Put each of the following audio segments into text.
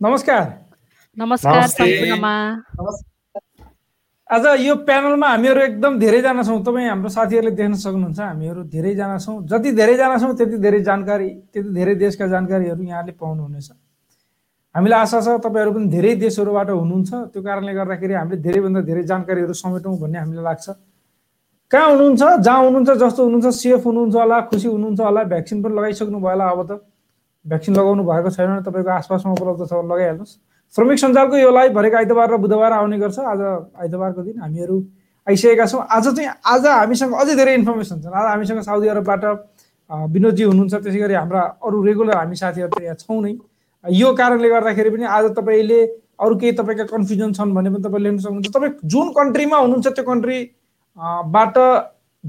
नमस्कार। नमस्कार आज यो प्यानलमा हामीहरू एकदम धेरैजना छौँ। तपाईँ हाम्रो साथीहरूले देख्न सक्नुहुन्छ हामीहरू धेरैजना छौँ। जति धेरैजना छौँ त्यति धेरै जानकारी त्यति धेरै देशका जानकारीहरू यहाँले पाउनुहुनेछ। हामीलाई आशा छ तपाईँहरू पनि धेरै देशहरूबाट हुनुहुन्छ। त्यो कारणले गर्दाखेरि हामीले धेरैभन्दा धेरै जानकारीहरू समेटौँ भन्ने हामीलाई लाग्छ। कहाँ हुनुहुन्छ जहाँ हुनुहुन्छ जस्तो हुनुहुन्छ सेफ हुनुहुन्छ होला खुसी हुनुहुन्छ होला भ्याक्सिन पनि लगाइसक्नु भयो होला अब त। भ्याक्सिन लगाउनु भएको छैन भने तपाईँको आसपासमा उपलब्ध छ भने लगाइहाल्नुहोस्। श्रमिक सञ्जालको यो लाइभ भरेको आइतबार र बुधबार आउने गर्छ। आज आइतबारको दिन हामीहरू आइसकेका छौँ। आज चाहिँ आज हामीसँग अझै धेरै इन्फर्मेसन छन्। आज हामीसँग साउदी अरबबाट विनोदजी हुनुहुन्छ। त्यसै गरी हाम्रा अरू रेगुलर हामी साथीहरू त यहाँ छौँ नै। यो कारणले गर्दाखेरि पनि आज तपाईँले अरू केही तपाईँका कन्फ्युजन छन् भने पनि तपाईँले लेख्न सक्नुहुन्छ। तपाईँ जुन कन्ट्रीमा हुनुहुन्छ त्यो कन्ट्री बाट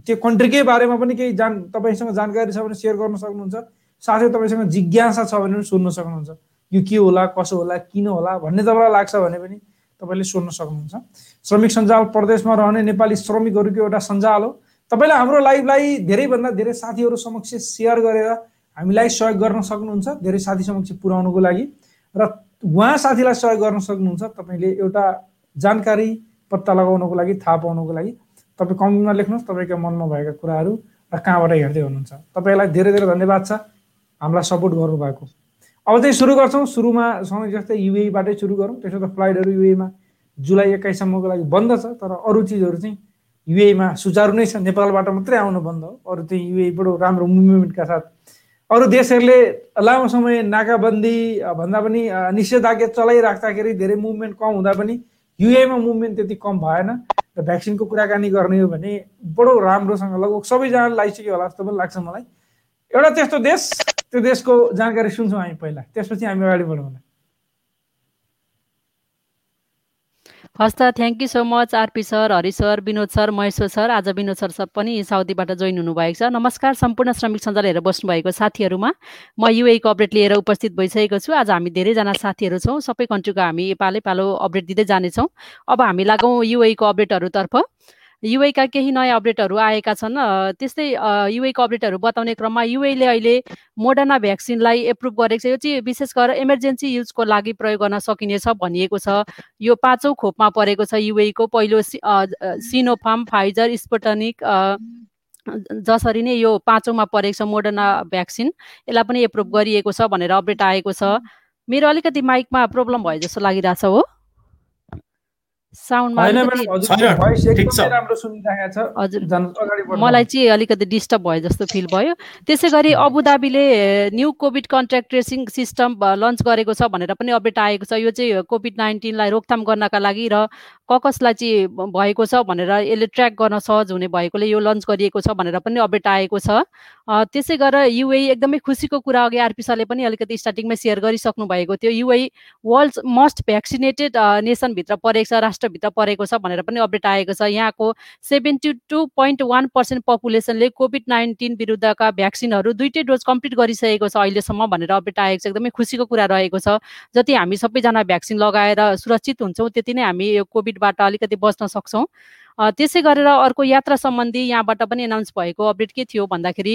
त्यो कन्ट्रीकै बारेमा पनि केही जान तपाईँसँग जानकारी छ भने सेयर गर्न सक्नुहुन्छ। साथै तपाईँसँग जिज्ञासा छ भने पनि सोध्न सक्नुहुन्छ। यो के होला कसो होला किन होला भन्ने तपाईँलाई लाग्छ भने पनि तपाईँले सोध्न सक्नुहुन्छ। श्रमिक सञ्जाल प्रदेशमा रहने नेपाली श्रमिकहरूको एउटा सञ्जाल हो। तपाईँले हाम्रो लाइभलाई धेरैभन्दा धेरै साथीहरू समक्ष सेयर गरेर हामीलाई सहयोग गर्न सक्नुहुन्छ धेरै साथी समक्ष पुर्याउनुको लागि। र उहाँ साथीलाई सहयोग गर्न सक्नुहुन्छ तपाईँले एउटा जानकारी पत्ता लगाउनको लागि थाहा पाउनको लागि। तपाईँ कमेन्टमा लेख्नुहोस् तपाईँको मनमा भएका कुराहरू र कहाँबाट हेर्दै हुनुहुन्छ। तपाईँलाई धेरै धेरै धन्यवाद छ। हामीलाई सपोर्ट गर्नुभएको। अब चाहिँ सुरु गर्छौँ। सुरुमा समय जस्तै युएबाटै सुरु गरौँ। त्यसो त फ्लाइटहरू युएमा जुलाई एक्काइससम्मको लागि बन्द छ तर अरू चिजहरू चाहिँ युएमा सुचारू नै छ नेपालबाट मात्रै आउनु बन्द हो। अरू चाहिँ युएबाट राम्रो मुभमेन्टका साथ। अरू देशहरूले लामो समय नाकाबन्दी भन्दा पनि निषेधाज्ञा चलाइराख्दाखेरि धेरै मुभमेन्ट कम हुँदा पनि युएमा मुभमेन्ट त्यति कम भएन। र भ्याक्सिनको कुराकानी गर्ने हो भने बडो राम्रोसँग लगभग सबैजनाले लगाइसक्यो होला जस्तो पनि लाग्छ मलाई। एउटा त्यस्तो देश त्यो देशको जानकारी सुन्छौँ हामी पहिला। त्यसपछि हामी अगाडि बढौँ हस् त thank you so much RP sir Hari sir Vinod sir Maheshwar sir आज विनोद सर सब पनि साउदीबाट जोइन हुनुभएको छ। नमस्कार सम्पूर्ण श्रमिक सञ्जाल हेरेर बस्नुभएको साथीहरूमा। म युएको अपडेट लिएर उपस्थित भइसकेको छु। आज हामी धेरैजना साथीहरू छौँ। सबै कन्ट्रीको हामी पालै पालो अपडेट दिँदै जानेछौँ। अब हामी लागौँ युएको अपडेटहरूतर्फ युएका केही नयाँ अपडेटहरू आएका छन् त्यस्तै युएको अपडेटहरू बताउने क्रममा युएले अहिले मोडर्ना भ्याक्सिनलाई एप्रुभ गरेको छ। यो चाहिँ विशेष गरेर इमर्जेन्सी युजको लागि प्रयोग गर्न सकिनेछ भनिएको छ। यो पाँचौँ खोपमा परेको छ युएको। पहिलो सिनोफार्म फाइजर स्पोटनिक जसरी नै यो पाँचौँमा परेको छ मोडर्ना भ्याक्सिन। यसलाई पनि एप्रुभ गरिएको छ भनेर अपडेट आएको छ। मेरो अलिकति माइकमा प्रब्लम भयो जस्तो लागिरहेछ हो। मलाई चाहिँ अलिकति डिस्टर्ब भयो जस्तो फिल भयो। त्यसै गरी अबुधाबीले new covid contact tracing system launch गरेको छ भनेर पनि अपडेट आएको छ। यो चाहिँ कोभिड नाइन्टिनलाई रोकथाम गर्नका लागि र ककसलाई चाहिँ भएको छ भनेर यसले ट्र्याक गर्न सहज हुने भएकोले यो लन्च गरिएको छ भनेर पनि अपडेट आएको छ। त्यसै गरेर युए एकदमै खुसीको कुरा अघि आरपी सरले पनि अलिकति स्टार्टिङमै सेयर गरिसक्नु भएको थियो। युए वर्ल्ड मस्ट भ्याक्सिनेटेड नेसनभित्र परेको छ। राष्ट्रभित्र परेको छ भनेर पनि अपडेट आएको छ। यहाँको seventy two point one percent पपुलेसनले covid nineteen विरुद्धका भ्याक्सिनहरू दुइटै डोज कम्प्लिट गरिसकेको छ अहिलेसम्म भनेर अपडेट आएको छ। एकदमै खुसीको कुरा रहेको छ। जति हामी सबैजना भ्याक्सिन लगाएर सुरक्षित हुन्छौँ त्यति नै हामी यो कोभिडबाट अलिकति बच्न सक्छौँ। त्यसै गरेर अर्को यात्रा सम्बन्धी यहाँबाट पनि एनाउन्स भएको अपडेट के थियो भन्दाखेरि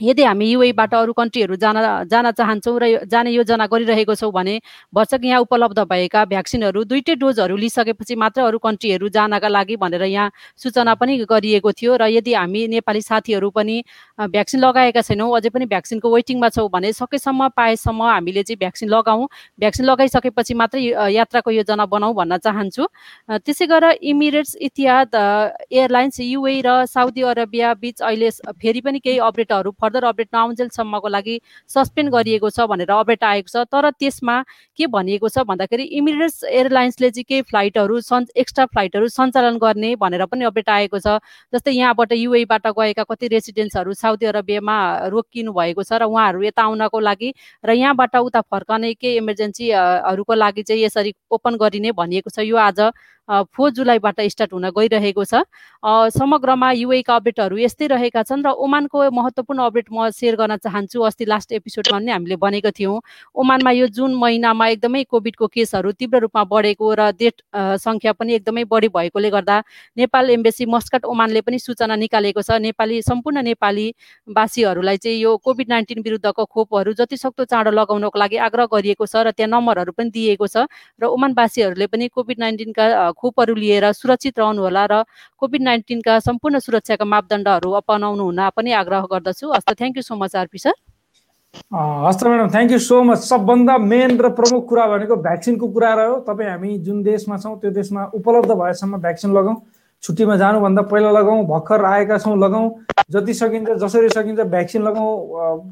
यदि हामी युएबाट अरू कन्ट्रीहरू जान जान चाहन्छौँ र जाने योजना गरिरहेको छौँ भने भर्सक यहाँ उपलब्ध भएका भ्याक्सिनहरू दुइटै डोजहरू लिइसकेपछि मात्र अरू कन्ट्रीहरू जानका लागि भनेर यहाँ सूचना पनि गरिएको थियो र यदि हामी नेपाली साथीहरू पनि भ्याक्सिन लगाएका छैनौँ अझै पनि भ्याक्सिनको वेटिङमा छौँ भने सकेसम्म पाएसम्म हामीले चाहिँ भ्याक्सिन लगाउँ भ्याक्सिन लगाइसकेपछि मात्रै यात्राको योजना बनाऊ भन्न चाहन्छु। त्यसै गरेर इमिरेट्स इतिहाद एयरलाइन्स युए र साउदी अरबिया बिच अहिले फेरि पनि केही अपडेटहरू फर्दर अपडेट नआउन्जेलसम्मको लागि सस्पेन्ड गरिएको छ भनेर अपडेट आएको छ। तर त्यसमा के भनिएको छ भन्दाखेरि इमिरेट्स एयरलाइन्सले चाहिँ केही फ्लाइटहरू सन् एक्स्ट्रा फ्लाइटहरू सञ्चालन गर्ने भनेर पनि अपडेट आएको छ। जस्तै यहाँबाट युएबाट गएका कति रेसिडेन्ट्सहरू साउदी अरबियामा रोकिनु भएको छ र उहाँहरू यता आउनको लागि र यहाँबाट उता फर्कने केही इमर्जेन्सीहरूको लागि चाहिँ यसरी ओपन गरिने भनिएको छ। यो आज फोर जुलाईबाट स्टार्ट हुन गइरहेको छ। समग्रमा युएका अपडेटहरू यस्तै रहेका छन् र ओमानको महत्त्वपूर्ण अपडेट म सेयर गर्न चाहन्छु। अस्ति लास्ट एपिसोडमा पनि हामीले भनेको थियौँ। ओमानमा यो जुन महिनामा एकदमै कोभिडको केसहरू तीव्र रूपमा बढेको र डेथ सङ्ख्या पनि एकदमै बढी भएकोले गर्दा नेपाल एम्बेसी मस्कट ओमानले पनि सूचना निकालेको छ। नेपाली सम्पूर्ण नेपालीवासीहरूलाई चाहिँ यो कोभिड नाइन्टिन विरुद्धको खोपहरू जति सक्दो चाँडो लगाउनको लागि आग्रह गरिएको छ र त्यहाँ नम्बरहरू पनि दिएको छ। र ओमानवासीहरूले पनि कोभिड नाइन्टिनका खोपहरू लिएर सुरक्षित रहनुहोला र कोभिड नाइन्टिनका सम्पूर्ण सुरक्षाका मापदण्डहरू अपनाउनु हुन पनि आग्रह गर्दछु। हस्त thank you so much RP sir हस्त madam thank you so much सबभन्दा मेन र प्रमुख कुरा भनेको भ्याक्सिनको कुरा रह्यो तपाईँ हामी जुन देशमा छौँ त्यो देशमा उपलब्ध भएसम्म भ्याक्सिन लगाउँ। छुट्टीमा जानुभन्दा पहिला लगाउँ भर्खर आएका छौँ लगाउँ। जति सकिन्छ जसरी सकिन्छ भ्याक्सिन लगाउँ।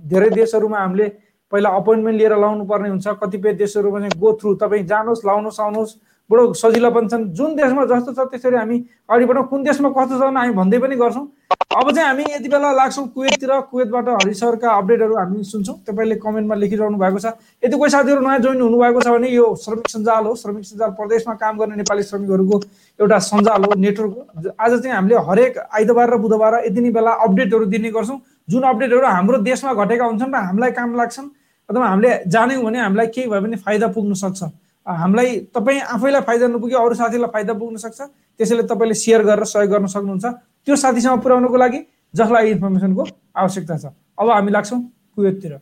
धेरै देशहरूमा हामीले पहिला अपोइन्टमेन्ट लिएर लाउनु पर्ने हुन्छ। कतिपय देशहरूमा चाहिँ गो थ्रु तपाईँ जानुहोस् लाउनुहोस् आउनुहोस्। बडो सजिलो पनि छन्। जुन देशमा जस्तो छ त्यसरी हामी अगाडि बढौँ कुन देशमा कस्तो छ हामी भन्दै पनि गर्छौँ। अब चाहिँ हामी यति बेला लाग्छौँ कुवेततिर। कुवेतबाट हरि सरका अपडेटहरू हामी सुन्छौँ। तपाईँले कमेन्टमा लेखिरहनु भएको छ। यदि कोही साथीहरू नयाँ जोइन हुनुभएको छ भने यो श्रमिक सञ्जाल हो। श्रमिक सञ्जाल प्रदेशमा काम गर्ने नेपाली श्रमिकहरूको एउटा सञ्जाल हो नेटवर्क आज चाहिँ हामीले हरेक आइतबार र बुधबार यति नै बेला अपडेटहरू दिने गर्छौँ। जुन अपडेटहरू हाम्रो देशमा घटेका हुन्छन् र हामीलाई काम लाग्छन् अथवा हामीले जान्यौँ भने हामीलाई केही भयो भने फाइदा पुग्न सक्छ। हामीलाई तपाईँ आफैलाई फाइदा नपुग्यो अरू साथीलाई फाइदा पुग्न सक्छ। त्यसैले तपाईँले सेयर गरेर सहयोग गर्न सक्नुहुन्छ। त्यो साथीसँग पुर्याउनको लागि जसलाई इन्फर्मेसनको आवश्यकता छ। अब हामी लाग्छौँ कुवेततिर।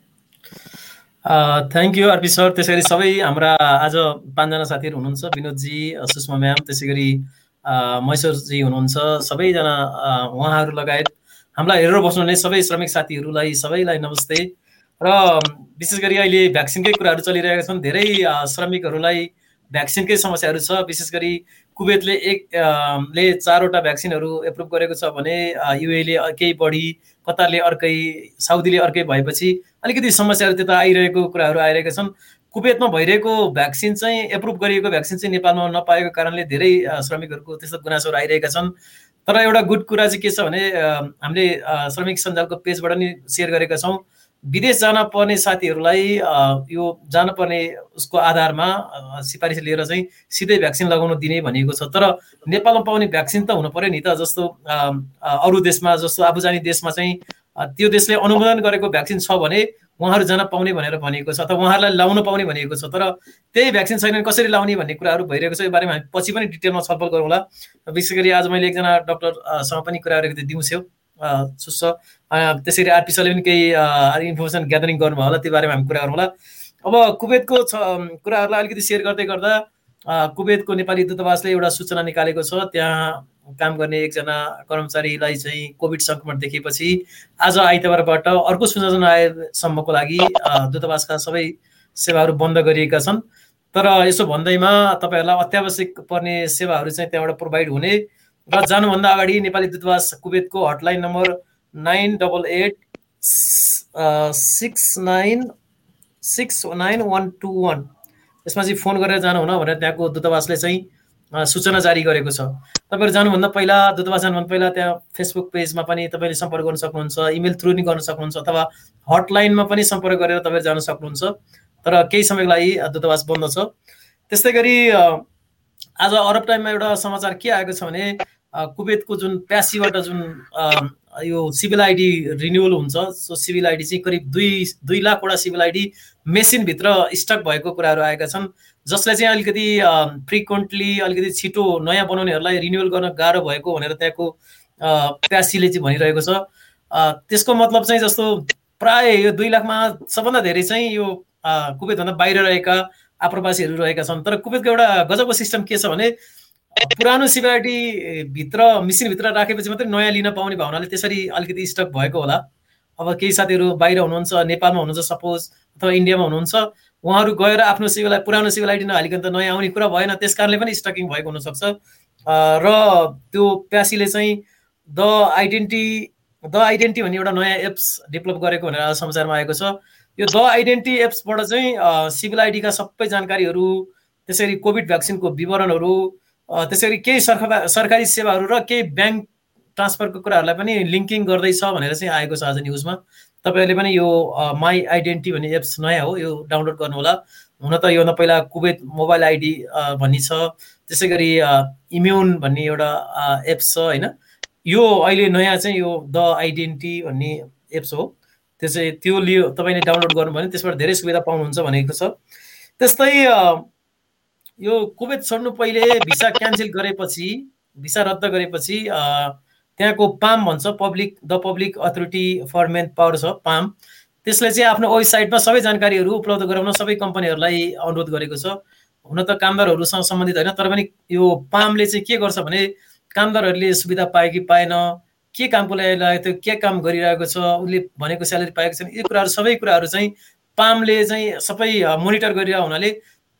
Thank you RP sir. त्यसै गरी सबै हाम्रा आज पाँचजना साथीहरू हुनुहुन्छ। विनोदजी सुषमा म्याम त्यसै गरी महेश्वरजी हुनुहुन्छ। सबैजना उहाँहरू लगायत। हामीलाई हेरेर बस्नुहुने सबै श्रमिक साथीहरूलाई सबैलाई नमस्ते। र विशेष गरी अहिले भ्याक्सिनकै कुराहरू चलिरहेका छन्। धेरै श्रमिकहरूलाई भ्याक्सिनकै समस्याहरू छ। विशेष गरी कुवेतले एक ले चारवटा भ्याक्सिनहरू एप्रुभ गरेको छ भने युएले केही बढी कतारले अर्कै साउदीले अर्कै भएपछि अलिकति समस्याहरू त्यता आइरहेको कुराहरू आइरहेका छन्। कुवेतमा भइरहेको भ्याक्सिन चाहिँ एप्रुभ गरिएको भ्याक्सिन चाहिँ नेपालमा नपाएको कारणले धेरै श्रमिकहरूको त्यस्तो गुनासोहरू आइरहेका छन्। तर एउटा गुड कुरा चाहिँ के छ भने हामीले श्रमिक सञ्जालको पेजबाट नि सेयर गरेका छौँ। विदेश जान पर्ने साथीहरूलाई यो जानुपर्ने उसको आधारमा सिफारिस लिएर चाहिँ सिधै भ्याक्सिन लगाउनु दिने भनिएको छ। तर नेपालमा पाउने भ्याक्सिन त हुनु पऱ्यो नि त जस्तो अरू देशमा जस्तो आबुजानी देशमा चाहिँ त्यो देशले अनुमोदन गरेको भ्याक्सिन छ भने उहाँहरू जान पाउने भनेर भनिएको छ अथवा उहाँहरूलाई लाउन पाउने भनिएको छ। तर त्यही भ्याक्सिन छैन कसरी लाउने भन्ने कुराहरू भइरहेको छ यो बारेमा हामी पछि पनि डिटेलमा छलफल गरौँला। विशेष गरी आज मैले एकजना डक्टरसँग पनि कुरा गरेको थिएँ दिउँछेउ सुस्छ। त्यसरी आरपिसले पनि केही इन्फर्मेसन ग्यादरिङ गर्नुभयो होला त्यो बारेमा हामी कुरा गरौँला अब कुवेतको छ कुराहरूलाई अलिकति सेयर गर्दै गर्दा कुवेतको नेपाली दूतावासले एउटा सूचना निकालेको छ। त्यहाँ काम गर्ने एकजना कर्मचारीलाई चाहिँ कोभिड सङ्क्रमण देखेपछि आज आइतबारबाट अर्को सूचना आएसम्मको लागि दूतावासका सबै सेवाहरू बन्द गरिएका छन्। तर यसो भन्दैमा तपाईँहरूलाई अत्यावश्यक पर्ने सेवाहरू चाहिँ त्यहाँबाट प्रोभाइड हुने। र जानुभन्दा अगाडि नेपाली दूतावास कुवेतको hotline number nine double eight six nine six nine one two one यसमा चाहिँ फोन गरेर जानुहुन भनेर त्यहाँको दूतावासले चाहिँ सूचना जारी गरेको छ। तपाईँहरू जानुभन्दा पहिला दूतावास जानुभन्दा पहिला त्यहाँ फेसबुक पेजमा पनि तपाईँले सम्पर्क गर्न सक्नुहुन्छ इमेल थ्रु नि गर्न सक्नुहुन्छ अथवा हटलाइनमा पनि सम्पर्क गरेर तपाईँहरू जान सक्नुहुन्छ। तर केही समयको लागि दूतावास बन्द छ। त्यस्तै गरी आज अरब टाइममा एउटा समाचार के आएको छ भने कुवेतको जुन प्यासीबाट जुन यो सिभिल आइडी रिन्युअल हुन्छ सो सिभिल आइडी चाहिँ करिब दुई दुई लाखवटा सिभिल आइडी मेसिनभित्र स्टक भएको कुराहरू आएका छन् जसलाई चाहिँ अलिकति फ्रिक्वेन्टली अलिकति छिटो नयाँ बनाउनेहरूलाई रिन्युअल गर्न गाह्रो भएको भनेर त्यहाँको प्यासीले चाहिँ भनिरहेको छ। त्यसको मतलब चाहिँ जस्तो प्राय यो दुई लाखमा सबभन्दा धेरै चाहिँ यो कुवेतभन्दा बाहिर रहेका आप्रवासीहरू रहेका छन् तर कुवेतको एउटा गजबको सिस्टम के छ भने पुरानो सिबिआइटी भित्र मिसिनभित्र राखेपछि मात्रै नयाँ लिन पाउने भावनाले त्यसरी अलिकति स्टक भएको होला। अब केही साथीहरू बाहिर हुनुहुन्छ नेपालमा हुनुहुन्छ सपोज अथवा इन्डियामा हुनुहुन्छ उहाँहरू गएर आफ्नो सिभिल पुरानो सिभिल आइडी नहालिकन त नयाँ आउने कुरा भएन त्यस कारणले पनि स्टकिङ भएको हुनसक्छ। र त्यो प्यासीले चाहिँ द आइडेन्टी द आइडेन्टी भन्ने एउटा नयाँ एप्स डेभलप गरेको भनेर समाचारमा आएको छ। यो द आइडेन्टी एप्सबाट चाहिँ सिभिल आइडीका सबै जानकारीहरू त्यसरी कोभिड भ्याक्सिनको विवरणहरू त्यसरी केही सरकार सरकारी सेवाहरू र केही ब्याङ्क ट्रान्सफरको कुराहरूलाई पनि लिङ्किङ गर्दैछ भनेर चाहिँ आएको छ आज न्युजमा। तपाईँहरूले पनि यो माई आइडेन्टी भन्ने एप्स नयाँ हो यो डाउनलोड गर्नुहोला। हुन त योभन्दा पहिला कुवेत मोबाइल आइडी भन्ने छ त्यसै गरी इम्युन भन्ने एउटा एप्स छ होइन? यो अहिले नयाँ चाहिँ यो द आइडेन्टिटी भन्ने एप्स हो। त्यो चाहिँ त्यो लियो तपाईँले डाउनलोड गर्नुभयो भने त्यसबाट धेरै सुविधा पाउनुहुन्छ भनेको छ। त्यस्तै यो कुवेत छोड्नु पहिले भिसा क्यान्सल गरेपछि भिसा रद्द गरेपछि त्यहाँको पाम भन्छ public the public authority for manpower छ पाम। त्यसले चाहिँ आफ्नो वेबसाइटमा सबै जानकारीहरू उपलब्ध गराउन सबै कम्पनीहरूलाई अनुरोध गरेको छ। हुन त कामदारहरूसँग सम्बन्धित होइन तर पनि यो पामले चाहिँ के गर्छ भने कामदारहरूले सुविधा पायो कि पाएन के कामको लागि लागेको थियो के काम गरिरहेको छ उसले भनेको स्यालेरी पाएको छैन यी कुराहरू सबै कुराहरू चाहिँ पामले चाहिँ सबै मोनिटर गरिरहेको हुनाले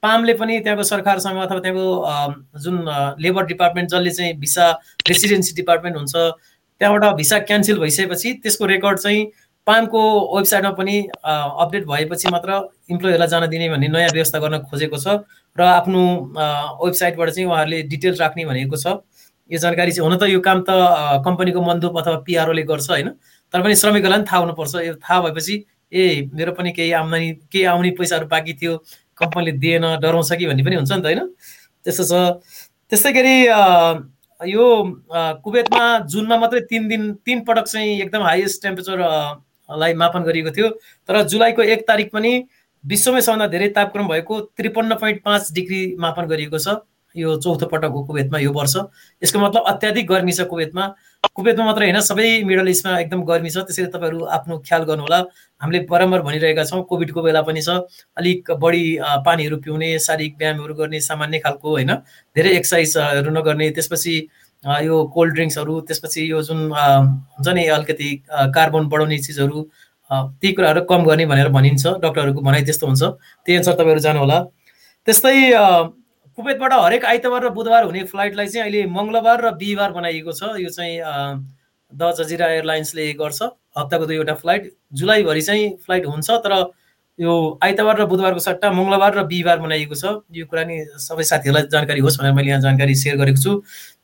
पामले पनि त्यहाँको सरकारसँग अथवा त्यहाँको जुन लेबर डिपार्टमेन्ट जसले चाहिँ भिसा रेसिडेन्सी डिपार्टमेन्ट हुन्छ त्यहाँबाट भिसा क्यान्सल भइसकेपछि त्यसको रेकर्ड चाहिँ पामको वेबसाइटमा पनि अपडेट भएपछि मात्र इम्प्लोइहरूलाई जान दिने भन्ने नयाँ व्यवस्था गर्न खोजेको छ र आफ्नो वेबसाइटबाट चाहिँ उहाँहरूले डिटेल राख्ने भनेको छ। यो जानकारी चाहिँ हुन त यो काम त कम्पनीको मन्दुप अथवा पिआरओले गर्छ होइन तर पनि श्रमिकहरूलाई पनि थाहा हुनुपर्छ। यो थाहा भएपछि ए मेरो पनि केही आम्दानी केही आउने पैसाहरू बाँकी थियो कम्पनीले दिएन डराउँछ कि भन्ने पनि हुन्छ नि त होइन? त्यस्तो छ। त्यस्तै गरी यो कुवेतमा जुनमा मात्रै तिन दिन तिन पटक चाहिँ एकदम हाइएस्ट टेम्परेचरलाई मापन गरिएको थियो। तर जुलाईको एक तारिक पनि विश्वमै सबभन्दा धेरै तापक्रम भएको त्रिपन्न पोइन्ट पाँच डिग्री मापन गरिएको छ। यो चौथो पटक हो कुवेतमा यो वर्ष। यसको मतलब अत्याधिक गर्मी छ कुवेतमा। कुवेतमा मात्रै होइन सबै मिडल इस्टमा एकदम गर्मी छ त्यसैले तपाईँहरू आफ्नो ख्याल गर्नुहोला। हामीले बराबर भनिरहेका छौँ कोभिडको बेला पनि छ अलिक बढी पानीहरू पिउने शारीरिक व्यायामहरू गर्ने सामान्य खालको होइन धेरै एक्सर्साइजहरू नगर्ने त्यसपछि यो कोल्ड ड्रिङ्क्सहरू त्यसपछि यो जुन हुन्छ नि अलिकति कार्बन बढाउने चिजहरू ती कुराहरू कम गर्ने भनेर भनिन्छ डक्टरहरूको भनाइ त्यस्तो हुन्छ। त्यही अनुसार तपाईँहरू जानुहोला। त्यस्तै कुवेतबाट हरेक आइतबार र बुधबार हुने फ्लाइटलाई चाहिँ अहिले मङ्गलबार र बिहिबार बनाइएको छ। यो चाहिँ द जजिरा एयरलाइन्सले गर्छ हप्ताको दुईवटा फ्लाइट। जुलाईभरि चाहिँ फ्लाइट हुन्छ तर यो आइतबार र बुधबारको सट्टा मङ्गलबार र बिहिबार बनाइएको छ। यो कुरा नि सबै साथीहरूलाई जानकारी होस् भनेर मैले यहाँ जानकारी सेयर गरेको छु।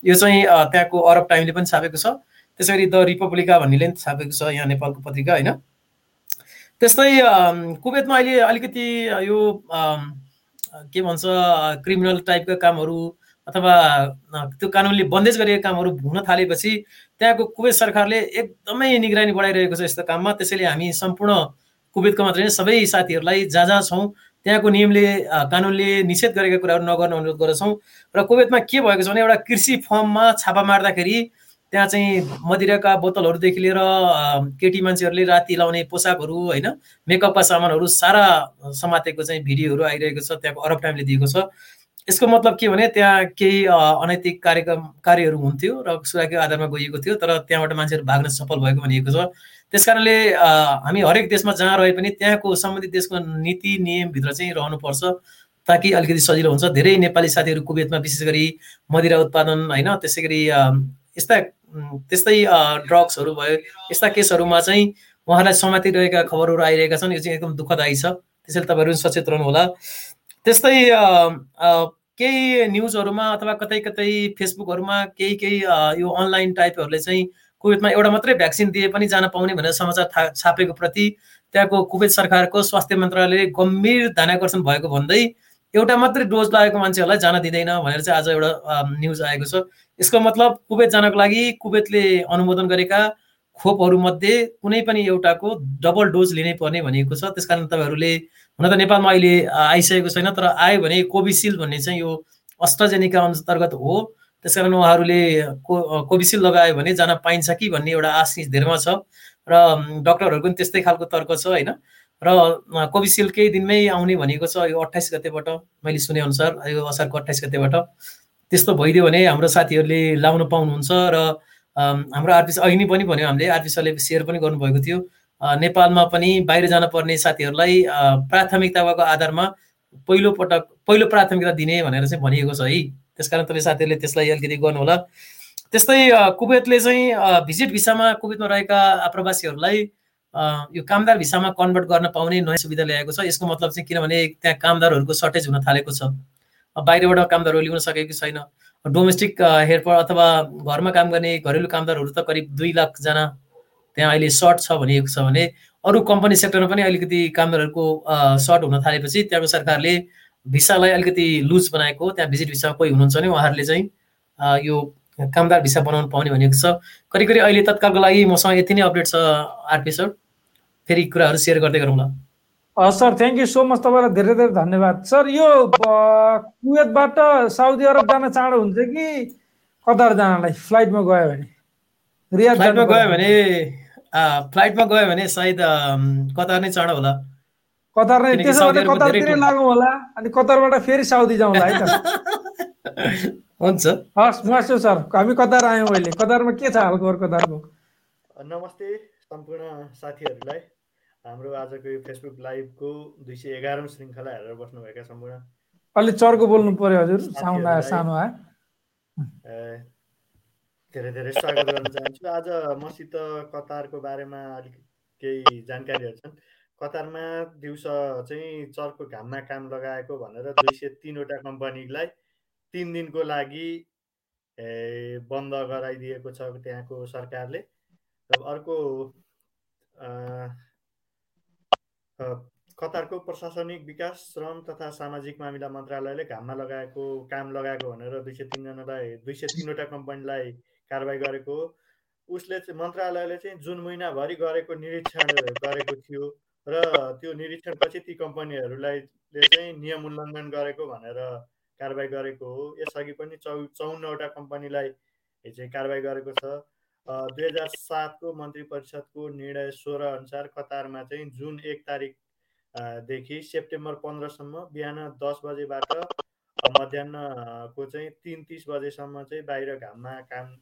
यो चाहिँ त्यहाँको अरब टाइमले पनि छापेको छ। त्यसै गरी द रिपब्लिका भन्नेले पनि छापेको छ यहाँ नेपालको पत्रिका होइन? त्यस्तै कुवेतमा अहिले अलिकति यो के भन्छ क्रिमिनल टाइपका कामहरू अथवा त्यो कानुनले बन्देज गरिएको कामहरू हुन थालेपछि त्यहाँको कुवेत सरकारले एकदमै निगरानी बढाइरहेको छ यस्तो काममा। त्यसैले हामी सम्पूर्ण कुवेतको मात्रै होइन सबै साथीहरूलाई जहाँ जहाँ छौँ त्यहाँको नियमले कानुनले निषेध गरेका कुराहरू नगर्न अनुरोध गर्दछौँ। र कुवेतमा के भएको छ भने एउटा कृषि फर्ममा छापा मार्दाखेरि त्यहाँ चाहिँ मदिराका बोतलहरूदेखि लिएर केटी मान्छेहरूले राति लाउने पोसाकहरू होइन मेकअपका सामानहरू सारा समातेको चाहिँ भिडियोहरू आइरहेको छ त्यहाँको अरब टाइमले दिएको छ। यसको मतलब के भने त्यहाँ केही अनैतिक कार्यक्रम कार्यहरू हुन्थ्यो र सुराको आधारमा गइएको थियो तर त्यहाँबाट मान्छेहरू भाग्न सफल भएको भनिएको छ। त्यस कारणले हामी हरेक देशमा जहाँ रहे पनि त्यहाँको सम्बन्धित देशको नीति नियमभित्र चाहिँ रहनुपर्छ ताकि अलिकति सजिलो हुन्छ। धेरै नेपाली साथीहरू कुवेतमा विशेष गरी मदिरा उत्पादन होइन त्यसै गरी यस्ता त्यस्तै ड्रग्सहरू भयो यस्ता केसहरूमा चाहिँ उहाँलाई समातिरहेका खबरहरू आइरहेका छन् यो चाहिँ एकदम दुःखदायी छ। त्यसैले तपाईँहरू सचेत रहनु होला त्यस्तै केही न्युजहरूमा अथवा कतै कतै फेसबुकहरूमा केही केही यो अनलाइन टाइपहरूले चाहिँ कुवेतमा एउटा मात्रै भ्याक्सिन दिए पनि जान पाउने भनेर समाचार छापेको प्रति त्यहाँको कुवेत सरकारको स्वास्थ्य मन्त्रालयले गम्भीर ध्यानकर्षण भएको भन्दै एउटा मात्रै डोज लागेको मान्छेहरूलाई जान दिँदैन भनेर चाहिँ आज एउटा न्युज आएको छ। यसको मतलब कुवेत जानको लागि कुवेतले अनुमोदन गरेका खोपहरूमध्ये कुनै पनि एउटाको डबल डोज लिनै पर्ने भनिएको छ। त्यस कारण तपाईँहरूले हुन त नेपालमा अहिले आइसकेको छैन तर आयो भने कोभिसिल्ड भन्ने चाहिँ यो अस्ट्राजेनिका अन्तर्गत हो। त्यस कारण उहाँहरूले को कोभिसिल्ड लगायो भने जान पाइन्छ कि भन्ने एउटा आश धेरैमा छ। र डक्टरहरूको पनि त्यस्तै खालको तर्क छ होइन? र कोभिसिल्ड केही दिनमै आउने भनेको छ यो अठाइस गतेबाट। मैले सुनेअनुसार यो असारको अठाइस गतेबाट। त्यस्तो भइदियो भने हाम्रो साथीहरूले लाउन पाउनुहुन्छ र हाम्रो आरपिस अघि पनि भन्यो हामीले आरपी सरले सेयर पनि गर्नुभएको थियो। नेपालमा पनि बाहिर जान पर्ने साथीहरूलाई प्राथमिकताको आधारमा पहिलो पटक पहिलो प्राथमिकता दिने भनेर चाहिँ भनिएको छ है। त्यस कारण तपाईँ साथीहरूले त्यसलाई अलिकति गर्नुहोला। त्यस्तै कुवेतले चाहिँ भिजिट भिसामा कुवेतमा रहेका आप्रवासीहरूलाई यो कामदार भिसामा कन्भर्ट गर्न पाउने नयाँ सुविधा ल्याएको छ। यसको मतलब चाहिँ किनभने त्यहाँ कामदारहरूको सर्टेज हुन थालेको छ। बाहिरबाट कामदारहरू ल्याउन सकेको छैन। डोमेस्टिक हेल्पर अथवा घरमा काम गर्ने घरेलु कामदारहरू त करिब दुई लाखजना त्यहाँ अहिले सर्ट छ भनिएको छ भने अरू कम्पनी सेक्टरमा पनि अलिकति कामदारहरूको सर्ट हुन थालेपछि त्यहाँको सरकारले भिसालाई अलिकति लुज बनाएको त्यहाँ भिजिट भिसामा कोही हुनुहुन्छ भने उहाँहरूले चाहिँ यो कामदार भिसा बनाउनु पाउने भनेको छ। करिब करिब अहिले तत्कालको लागि मसँग यति नै अपडेट छ आरपी सर फेरि कुराहरू सेयर गर्दै गरौँला। Sir thank you so much तपाईँलाई धेरै धेरै धन्यवाद। सर यो कुवेतबाट साउदी अरब जान चाँडो हुन्छ कि कतार जानलाई? फ्लाइटमा गयो भने। रियाद फ्लाइटमा गयो भने फ्लाइटमा गयो भने सायद कतार नै चाँडो होला। कतार नै त्यसो भने कतारतिरै लागौँ होला अनि कतारबाट फेरि साउदी जाउँला है त? हुन्छ। हस् मुआसु सर हामी कतार आयौँ अहिले। कतारमा के छ हालखबर कतारको? नमस्ते सम्पूर्ण साथीहरूलाई। हाम्रो आजको यो फेसबुक लाइभको दुई सय एघारौँ श्रृङ्खला हेरेर बस्नुभएका सम्पूर्ण अलिक चर्को बोल्नु पर्यो हजुर साउन्ड सानो धेरै धेरै स्वागत गर्न चाहन्छु। आज मसित कतारको बारेमा अलिक केही जानकारीहरू छन्। कतारमा दिउँसो चाहिँ चर्को घाममा काम लगाएको भनेर दुई सय तिनवटा कम्पनीलाई तिन दिनको लागि बन्द गराइदिएको छ त्यहाँको सरकारले। अर्को कतारको प्रशासनिक विकास श्रम तथा सामाजिक मामिला मन्त्रालयले घाममा लगाएको काम लगाएको भनेर दुई सय तिनजनालाई दुई सय तिनवटा कम्पनीलाई कारवाही गरेको उसले चाहिँ मन्त्रालयले चाहिँ जुन महिनाभरि गरेको निरीक्षण गरेको थियो र त्यो निरीक्षणपछि ती कम्पनीहरूलाई चाहिँ नियम उल्लङ्घन गरेको भनेर कारवाही गरेको हो। यसअघि पनि चौ चौन्नवटा कम्पनीलाई चाहिँ कारवाही गरेको छ। दुई हजार सातको मन्त्री परिषदको निर्णय सोह्र अनुसार कतारमा चाहिँ जुन एक तारिकदेखि सेप्टेम्बर पन्ध्रसम्म बिहान दस बजेबाट मध्याहको चाहिँ तिन तिस बजेसम्म चाहिँ बाहिर घाममा काम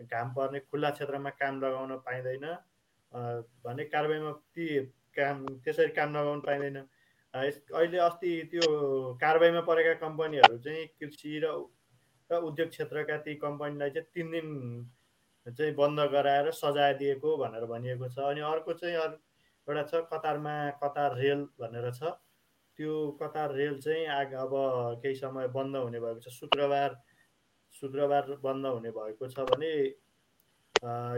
घाम पर्ने खुल्ला क्षेत्रमा काम लगाउन पाइँदैन। भने कारवाहीमा ती काम त्यसरी काम लगाउनु पाइँदैन। अहिले अस्ति त्यो कारवाहीमा परेका कम्पनीहरू चाहिँ कृषि र उद्योग क्षेत्रका ती कम्पनीलाई चाहिँ तिन दिन चाहिँ बन्द गराएर सजाय दिएको भनेर भनिएको छ। अनि अर्को चाहिँ एउटा छ कतारमा कतार रेल भनेर छ। त्यो कतार रेल चाहिँ आग अब केही समय बन्द हुने भएको छ। शुक्रबार शुक्रबार बन्द हुने भएको छ भने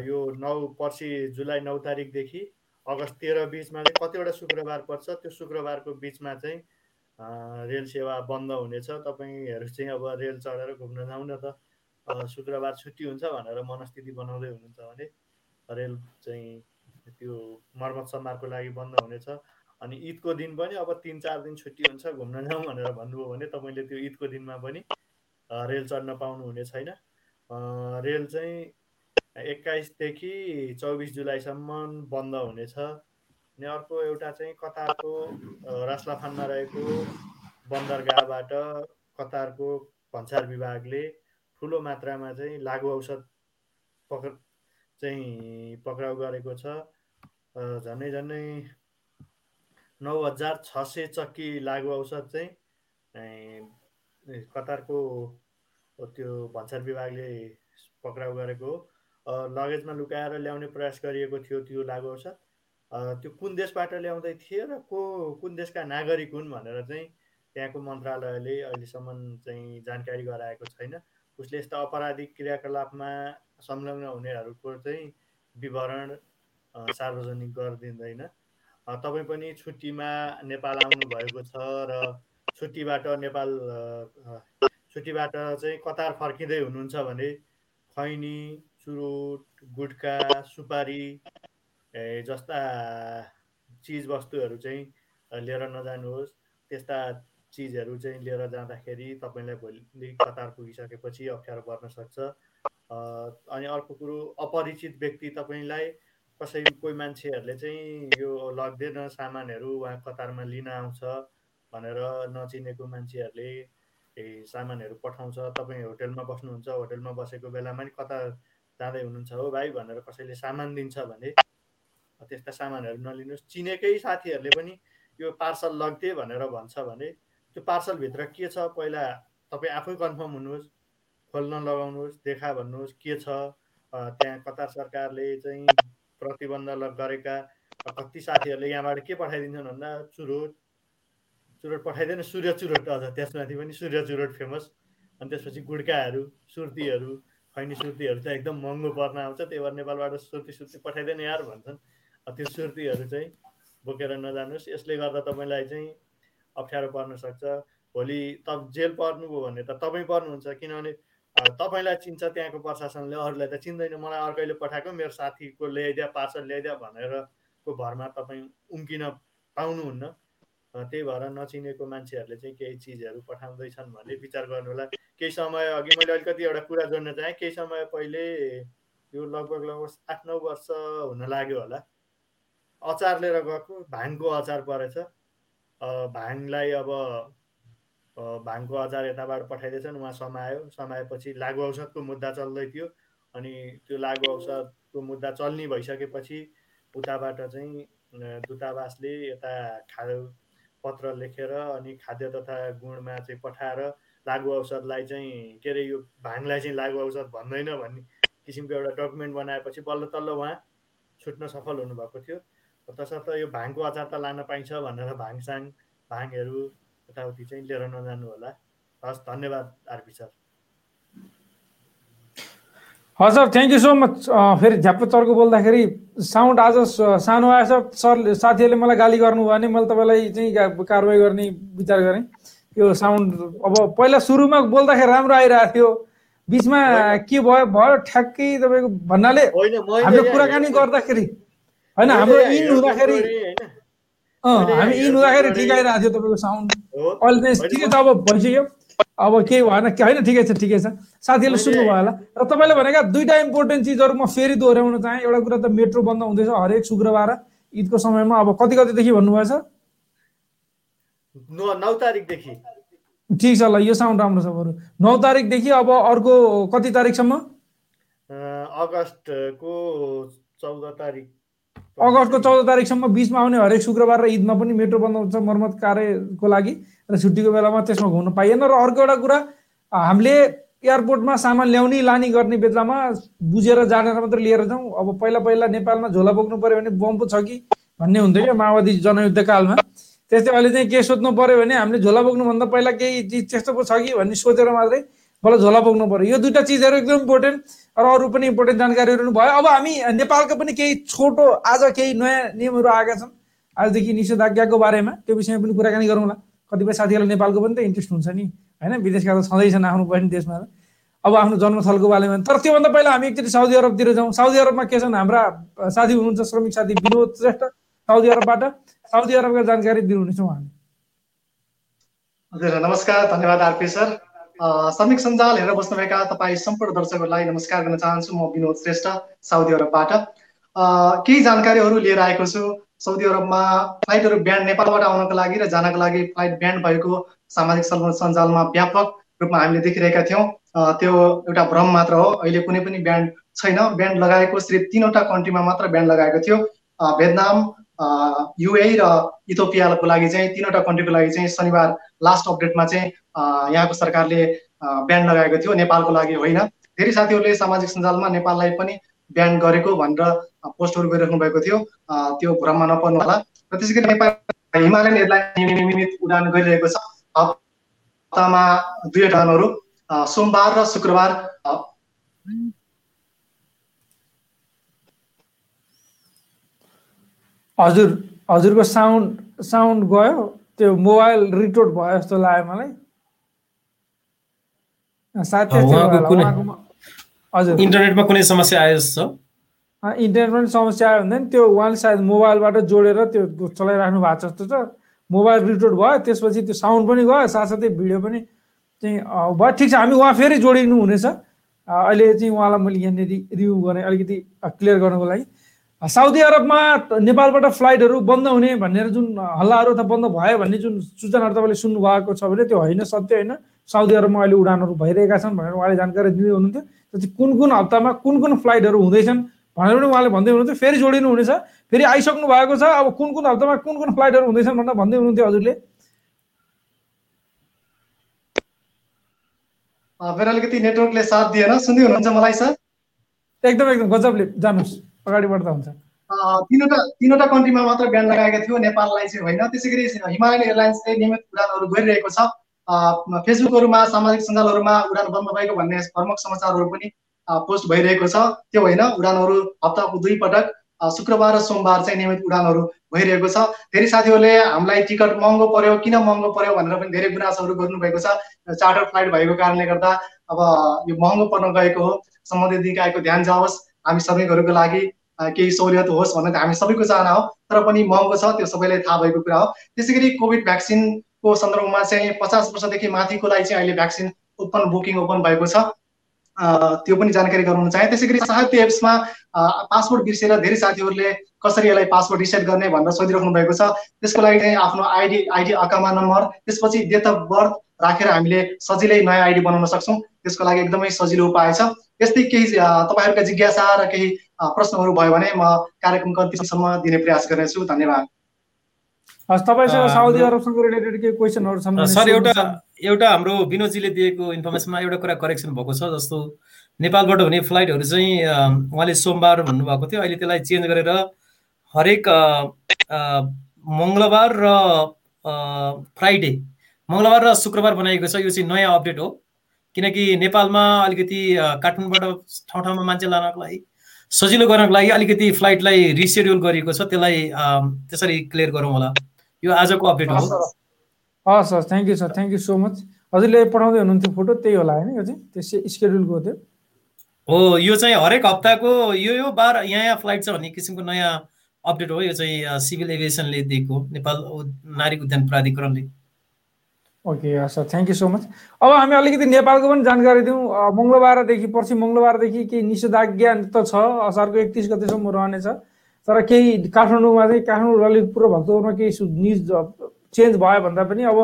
यो नौ पर्सि जुलाई नौ तारिकदेखि अगस्त तेह्र बिचमा चाहिँ कतिवटा शुक्रबार पर्छ त्यो शुक्रबारको बिचमा चाहिँ रेल सेवा बन्द हुनेछ। तपाईँहरू चाहिँ अब रेल चढेर घुम्न जाउँ न त शुक्रबार छुट्टी हुन्छ भनेर मनस्थिति बनाउँदै हुनुहुन्छ भने रेल चाहिँ त्यो मर्मत सम्मारको लागि बन्द हुनेछ। अनि ईदको दिन पनि अब तिन चार दिन छुट्टी हुन्छ घुम्न जाउँ भनेर भन्नुभयो भने तपाईँले त्यो ईदको दिनमा पनि रेल चढ्न पाउनु हुने छैन। रेल चाहिँ एक्काइसदेखि चौबिस जुलाईसम्म बन्द हुनेछ। अनि अर्को एउटा चाहिँ कतारको रास्लाफानमा रहेको बन्दरगाहबाट कतारको भन्सार विभागले ठुलो मात्रामा चाहिँ लागु औषध पक्र चाहिँ पक्राउ गरेको छ। झन्डै झन्डै नौ हजार छ सय चक्की लागु औषध चाहिँ कतारको त्यो भन्सार विभागले पक्राउ गरेको हो। लगेजमा लुकाएर ल्याउने प्रयास गरिएको थियो त्यो लागु औषध। त्यो कुन देशबाट ल्याउँदै थिए र को कुन देशका नागरिक हुन् भनेर चाहिँ त्यहाँको मन्त्रालयले अहिलेसम्म चाहिँ जानकारी गराएको छैन। उसले यस्ता अपराधिक क्रियाकलापमा संलग्न हुनेहरूको चाहिँ विवरण सार्वजनिक गरिदिँदैन। तपाईँ पनि छुट्टीमा नेपाल आउनुभएको छ र छुट्टीबाट नेपाल छुट्टीबाट चाहिँ कतार फर्किँदै हुनुहुन्छ भने खैनी चुरोट गुट्का सुपारी जस्ता चिजवस्तुहरू चाहिँ लिएर नजानुहोस्। त्यस्ता चिजहरू चाहिँ लिएर जाँदाखेरि तपाईँलाई भोलि कतार पुगिसकेपछि अप्ठ्यारो पर्न सक्छ। अनि अर्को कुरो अपरिचित व्यक्ति तपाईँलाई कसै कोही मान्छेहरूले चाहिँ यो लग्दैन सामानहरू उहाँ कतारमा लिन आउँछ भनेर नचिनेको मान्छेहरूले सामानहरू पठाउँछ। तपाईँ होटेलमा बस्नुहुन्छ होटेलमा बसेको बेलामा नि कता जाँदै हुनुहुन्छ हो भाइ भनेर कसैले सामान दिन्छ भने त्यस्ता सामानहरू नलिनुहोस्। चिनेकै साथीहरूले पनि यो पार्सल लग्थे भनेर भन्छ भने त्यो पार्सलभित्र के छ? पहिला तपाईँ आफै कन्फर्म हुनुहोस् खोल्न लगाउनुहोस् देखा भन्नुहोस् के छ? त्यहाँ कतार सरकारले चाहिँ प्रतिबन्ध गरेका कति साथीहरूले यहाँबाट के पठाइदिन्छन् भन्दा चुरोट चुरोट पठाइदिएन सूर्य चुरोट अझ त्यसमाथि पनि सूर्य चुरोट फेमस। अनि त्यसपछि गुड्काहरू सुर्तीहरू खैनी सुर्तीहरू चाहिँ एकदम महँगो पर्न आउँछ त्यही भएर नेपालबाट सुर्ती सुर्ती पठाइदिएन यार भन्छन्। त्यो सुर्तीहरू चाहिँ बोकेर नजानुहोस्। यसले गर्दा तपाईँलाई चाहिँ अप्ठ्यारो पर्न सक्छ भोलि त जेल पर्नुभयो भने त तपाईँ पर्नुहुन्छ किनभने तपाईँलाई चिन्छ त्यहाँको प्रशासनले अरूलाई त चिन्दैन। मलाई अर्कैले पठाएको मेरो साथीको ल्याइदिया पार्सल ल्याइदिया भनेरको भरमा तपाईँ उम्किन पाउनुहुन्न। त्यही भएर नचिनेको मान्छेहरूले चाहिँ केही चिजहरू पठाउँदैछन् भन्ने विचार गर्नु होला केही समय अघि मैले अलिकति एउटा कुरा जोड्न चाहेँ। केही समय पहिले यो लगभग लगभग आठ नौ वर्ष हुन लाग्यो होला। अचार लिएर गएको भाङको अचार परेछ। भाङलाई अब भाङको अचार यताबाट पठाइदिएछन् उहाँ समायो। समाएपछि लागु औषधको मुद्दा चल्दै थियो अनि त्यो लागु औषधको मुद्दा चल्ने भइसकेपछि उताबाट चाहिँ दूतावासले यता खा पत्र लेखेर अनि खाद्य तथा गुणमा चाहिँ पठाएर लागु औषधलाई चाहिँ के अरे यो भाङलाई चाहिँ लागु औषध भन्दैन भन्ने किसिमको एउटा डकुमेन्ट बनाएपछि बल्ल तल्ल उहाँ छुट्न सफल हुनुभएको थियो। तसर्थ यो भाङको अचार त लान पाइन्छ भनेर भाङसाङ भाङहरू यताउति चाहिँ लिएर नजानु होला। हस् धन्यवाद आरपी सर। हजुर थ्याङ्क यू सो मच फेरि झ्याप्प चर्को बोल्दाखेरि साउन्ड आज सानो आएछ। सर साथीहरूले मलाई गाली गर्नुभयो भने मैले तपाईँलाई चाहिँ कारवाही गर्ने विचार गरेँ। यो साउन्ड अब पहिला सुरुमा बोल्दाखेरि राम्रो आइरहेको थियो। बिचमा के भयो? भयो ठ्याक्कै तपाईँको भन्नाले हामीले कुराकानी गर्दाखेरि। होइन हाम्रो इन हुँदाखेरि हामी इन हुँदाखेरि ठिक आइरहेको थियो तपाईँको साउन्ड। अहिले ठिकै छ अब भइसक्यो। अब केही भएन होइन ठिकै छ ठिकै छ। साथीहरूले सुन्नुभयो होला। र तपाईँले भनेका दुईवटा इम्पोर्टेन्ट चिजहरू म फेरि दोहोऱ्याउन चाहेँ। एउटा कुरा त मेट्रो बन्द हुँदैछ हरेक शुक्रबार ईदको समयमा। अब कति कतिदेखि भन्नुभएछ नौ तारिकदेखि। ठिक छ ल यो साउन्ड राम्रो छ बरु। नौ तारिकदेखि अब अर्को कति तारिकसम्म? अगस्तको चौध तारिक। अगस्तको चौध तारिकसम्म बिचमा आउने हरेक शुक्रबार र ईदमा पनि मेट्रो बन्द हुन्छ मर्मत कार्यको लागि र छुट्टीको बेलामा त्यसमा घुम्न पाइएन र अर्को एउटा कुरा हामीले एयरपोर्टमा सामान ल्याउने लाने गर्ने बेलामा बुझेर जानेर मात्रै लिएर जाउँ। अब पहिला पहिला नेपालमा झोला बोक्नु पऱ्यो भने बम पो छ कि भन्ने हुन्थ्यो क्या माओवादी जनयुद्ध कालमा त्यस्तै अहिले चाहिँ के सोध्नु पऱ्यो भने हामीले झोला बोक्नुभन्दा पहिला केही चिज त्यस्तो पो छ कि भन्ने सोचेर मात्रै बल्ल झोला बोक्नु पऱ्यो यो दुइटा चिजहरू एकदम इम्पोर्टेन्ट र अरू पनि इम्पोर्टेन्ट जानकारीहरू भयो अब हामी नेपालको पनि केही छोटो आज केही नयाँ नियमहरू आएका छन्। आजदेखि निषेधाज्ञाको बारेमा त्यो विषयमा पनि कुराकानी गरौँला। कतिपय साथीहरूलाई नेपालको पनि त इन्ट्रेस्ट हुन्छ नि होइन? विदेशका त छँदैछन् आफ्नो बहिनी देशमा अब आफ्नो जन्मस्थलको बारेमा। तर त्योभन्दा पहिला हामी एकचोटि साउदी अरबतिर जाउँ। साउदी अरबमा के छन् हाम्रा साथी हुनुहुन्छ श्रमिक साथी विनोद श्रेष्ठ साउदी अरबबाट। साउदी अरबका जानकारी दिनुहुनेछ उहाँले। हजुर नमस्कार। धन्यवाद आरपी सर। श्रमिक सञ्जाल हेरेर बस्नुभएका तपाईँ सम्पूर्ण दर्शकहरूलाई नमस्कार गर्न चाहन्छु म विनोद श्रेष्ठ साउदी अरबबाट। केही जानकारीहरू लिएर आएको छु। साउदी अरबमा फ्लाइटहरू ब्यान्ड नेपालबाट आउनको लागि र जानको लागि फ्लाइट ब्यान्ड भएको सामाजिक सञ्जालमा व्यापक रूपमा हामीले देखिरहेका थियौँ। त्यो एउटा भ्रम मात्र हो। अहिले कुनै पनि ब्यान्ड छैन। ब्यान्ड लगाएको सिर्फ तिनवटा कन्ट्रीमा मात्र ब्यान्ड लगाएको थियो। भेटनाम युए र इथोपियाको लागि चाहिँ तिनवटा कन्ट्रीको लागि चाहिँ शनिबार लास्ट अपडेटमा चाहिँ यहाँको सरकारले ब्यान लगाएको थियो नेपालको लागि होइन। धेरै साथीहरूले सामाजिक सञ्जालमा नेपाललाई पनि ब्यान गरेको भनेर पोस्टहरू गरिराख्नु भएको थियो। त्यो भ्रममा नपर्नु होला। र त्यसै गरी नेपाल हिमालयन एयरलाइन नियमित उडान गरिरहेको छ। हप्तामा दुई उडानहरू सोमबार र शुक्रबार हजुर हजुरको साउन्ड साउन्ड गयो त्यो मोबाइल रिटोट भयो जस्तो लाग्यो मलाई। हजुर। इन्टरनेटमा कुनै समस्या आयो जस्तो? इन्टरनेटमा समस्या आयो भने त्यो उहाँले सायद मोबाइलबाट जोडेर त्यो चलाइराख्नु भएको जस्तो छ। मोबाइल रिटोट भयो त्यसपछि त्यो साउन्ड पनि गयो साथसाथै भिडियो पनि चाहिँ भयो। ठिक छ हामी उहाँ फेरि जोडिनु हुनेछ। अहिले चाहिँ उहाँलाई मैले यहाँनिर रिभ्यू गरेँ अलिकति क्लियर गर्नको लागि। साउदी अरबमा नेपालबाट फ्लाइटहरू बन्द हुने भनेर जुन हल्लाहरू अथवा बन्द भयो भन्ने जुन सूचनाहरू तपाईँले सुन्नु भएको छ भने त्यो होइन सत्य होइन। साउदी अरबमा अहिले उडानहरू भइरहेका छन् भनेर उहाँले जानकारी दिँदै हुनुहुन्थ्यो त्यसपछि कुन कुन हप्तामा कुन कुन फ्लाइटहरू हुँदैछन् भनेर पनि उहाँले भन्दै हुनुहुन्थ्यो। फेरि जोडिनु हुनेछ। फेरि आइसक्नु भएको छ। अब कुन कुन हप्तामा कुन कुन फ्लाइटहरू हुँदैछन् भनेर भन्दै हुनुहुन्थ्यो हजुरले। अलिकति नेटवर्कले साथ दिएन। सुन्दै हुनुहुन्छ मलाई सर? एकदम एकदम। गजबले। जानुहोस्। अगाडि बढ्दा हुन्छ। तिनवटा तिनवटा कन्ट्रीमा मात्र ब्यान लगाएका थियो नेपाललाई चाहिँ होइन। त्यसै गरी हिमालयन एयरलाइन्सले नियमित उडानहरू गरिरहेको छ। फेसबुकहरूमा सामाजिक सञ्जालहरूमा उडान बन्द भएको भन्ने प्रमुख समाचारहरू पनि पोस्ट भइरहेको छ। त्यो होइन उडानहरू हप्ताको दुई पटक शुक्रबार र सोमबार चाहिँ नियमित उडानहरू भइरहेको छ। धेरै साथीहरूले हामीलाई टिकट महँगो पर्यो किन महँगो पर्यो भनेर पनि धेरै गुनासोहरू गर्नुभएको छ। चार्टर फ्लाइट भएको कारणले गर्दा अब यो महँगो पर्न गएको हो। सम्बन्धित निकायको ध्यान जाओस्। हामी श्रमिकहरूको लागि केही सहुलियत होस् भन्ने हामी सबैको चाहना हो। तर पनि महँगो छ त्यो सबैलाई थाहा भएको कुरा हो। त्यसै गरी कोभिड भ्याक्सिनको सन्दर्भमा चाहिँ पचास वर्षदेखि माथिको लागि चाहिँ अहिले भ्याक्सिन ओपन बुकिङ ओपन भएको छ। त्यो पनि जानकारी गराउन चाहे। त्यसै गरी साहित्य एप्समा पासपोर्ट बिर्सेर धेरै साथीहरूले कसरी यसलाई पासपोर्ट रिसेट गर्ने भनेर सोधिराख्नु भएको छ। त्यसको लागि चाहिँ आफ्नो आइडी आइडी अकामा नम्बर त्यसपछि डेट अफ बर्थ राखेर हामीले सजिलै नयाँ आइडी बनाउन सक्छौँ। त्यसको लागि एकदमै सजिलो उपाय छ। यस्तै केही तपाईँहरूका जिज्ञासा र केही प्रश्नहरू भयो भने म कार्यक्रम अन्तिमसम्म दिने प्रयास गर्नेछु। धन्यवाद। हस् तपाईँसँग साउदी अरबसँग रिलेटेड केही क्वेसनहरू छन् सर एउटा एउटा हाम्रो विनोदजीले दिएको इन्फर्मेसनमा एउटा कुरा करेक्सन भएको छ जस्तो नेपालबाट हुने फ्लाइटहरू चाहिँ उहाँले सोमबार भन्नुभएको थियो। अहिले त्यसलाई चेन्ज गरेर हरेक मङ्गलबार र फ्राइडे मङ्गलबार र शुक्रबार बनाइएको छ यो चाहिँ नयाँ अपडेट हो। किनकि नेपालमा अलिकति काठमाडौँबाट ठाउँ ठाउँमा मान्छे लानको लागि सजिलो गर्नको लागि अलिकति फ्लाइटलाई रिसेड्युल गरिएको छ त्यसलाई त्यसरी क्लियर गरौँ होला। यो आजको अपडेट हो। हस् हस्। Thank you sir. Thank you so much. हजुरले पठाउँदै हुनुहुन्थ्यो फोटो त्यही होला होइन यो चाहिँ त्यसै स्केड्युलको थियो हो यो चाहिँ हरेक हप्ताको यो यो बार यहाँ यहाँ फ्लाइट छ भन्ने किसिमको नयाँ अपडेट हो। यो चाहिँ सिभिल एभिएसनले दिएको नेपाल नारी उद्यान प्राधिकरणले। ओके हस् थ्याङ्क यू सो मच अब हामी अलिकति नेपालको पनि जानकारी दिउँ। मङ्गलबारदेखि पर्सि मङ्गलबारदेखि केही निषेधाज्ञा त छ? असारको एकतिस गतेसम्म रहनेछ। तर केही काठमाडौँमा चाहिँ काठमाडौँ ललितपुर भक्तपुरमा केही निज चेन्ज भयो भन्दा पनि अब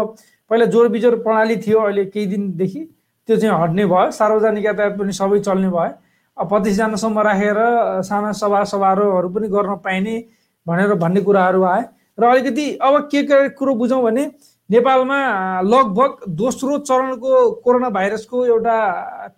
पहिला जोर बिजोर प्रणाली थियो अहिले केही दिनदेखि। त्यो चाहिँ हट्ने भयो। सार्वजनिक यातायात पनि सबै चल्ने भयो। पच्चिसजनासम्म राखेर साना सभा समारोहहरू पनि गर्न पाइने भनेर भन्ने कुराहरू आए। र अलिकति अब के के कुरो बुझौँ भने नेपालमा लगभग दोस्रो चरणको कोरोना भाइरसको एउटा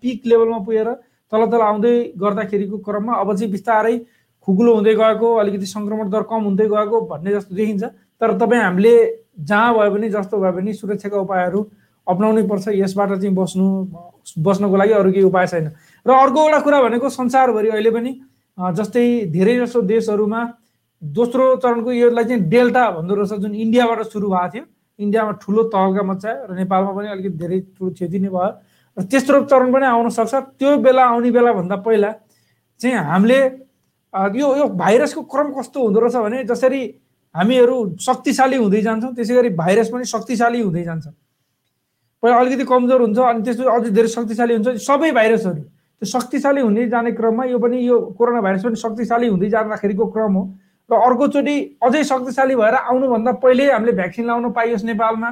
पिक लेभलमा पुगेर तल तल आउँदै गर्दाखेरिको क्रममा अब चाहिँ बिस्तारै खुकुलो हुँदै गएको अलिकति सङ्क्रमण दर कम हुँदै गएको भन्ने जस्तो देखिन्छ। तर तपाईँ हामीले जहाँ भयो भने जस्तो भयो भने सुरक्षाका उपायहरू अप्नाउनै पर्छ। यसबाट चाहिँ बस्नु बस्नको लागि अरू केही उपाय छैन। र अर्को एउटा कुरा भनेको संसारभरि अहिले पनि जस्तै धेरै जसो देशहरूमा दोस्रो चरणको योलाई चाहिँ डेल्टा भन्दो रहेछ जुन इन्डियाबाट सुरु भएको थियो। इन्डियामा ठुलो तहका मचायो र नेपालमा पनि अलिकति धेरै ठुलो क्षति नै भयो र तेस्रो चरण पनि आउन सक्छ। त्यो बेला आउने बेलाभन्दा पहिला चाहिँ हामीले यो यो भाइरसको क्रम कस्तो हुँदो रहेछ भने जसरी हामीहरू शक्तिशाली हुँदै जान्छौँ त्यसै गरी भाइरस पनि शक्तिशाली हुँदै जान्छ। पहिला अलिकति कमजोर हुन्छ अनि त्यसपछि अझै धेरै शक्तिशाली हुन्छ। सबै भाइरसहरू त्यो शक्तिशाली हुँदै जाने क्रममा यो पनि यो कोरोना भाइरस पनि शक्तिशाली हुँदै जाँदाखेरिको क्रम हो। र अर्कोचोटि अझै शक्तिशाली भएर आउनुभन्दा पहिल्यै हामीले भ्याक्सिन लाउनु पाइयोस् नेपालमा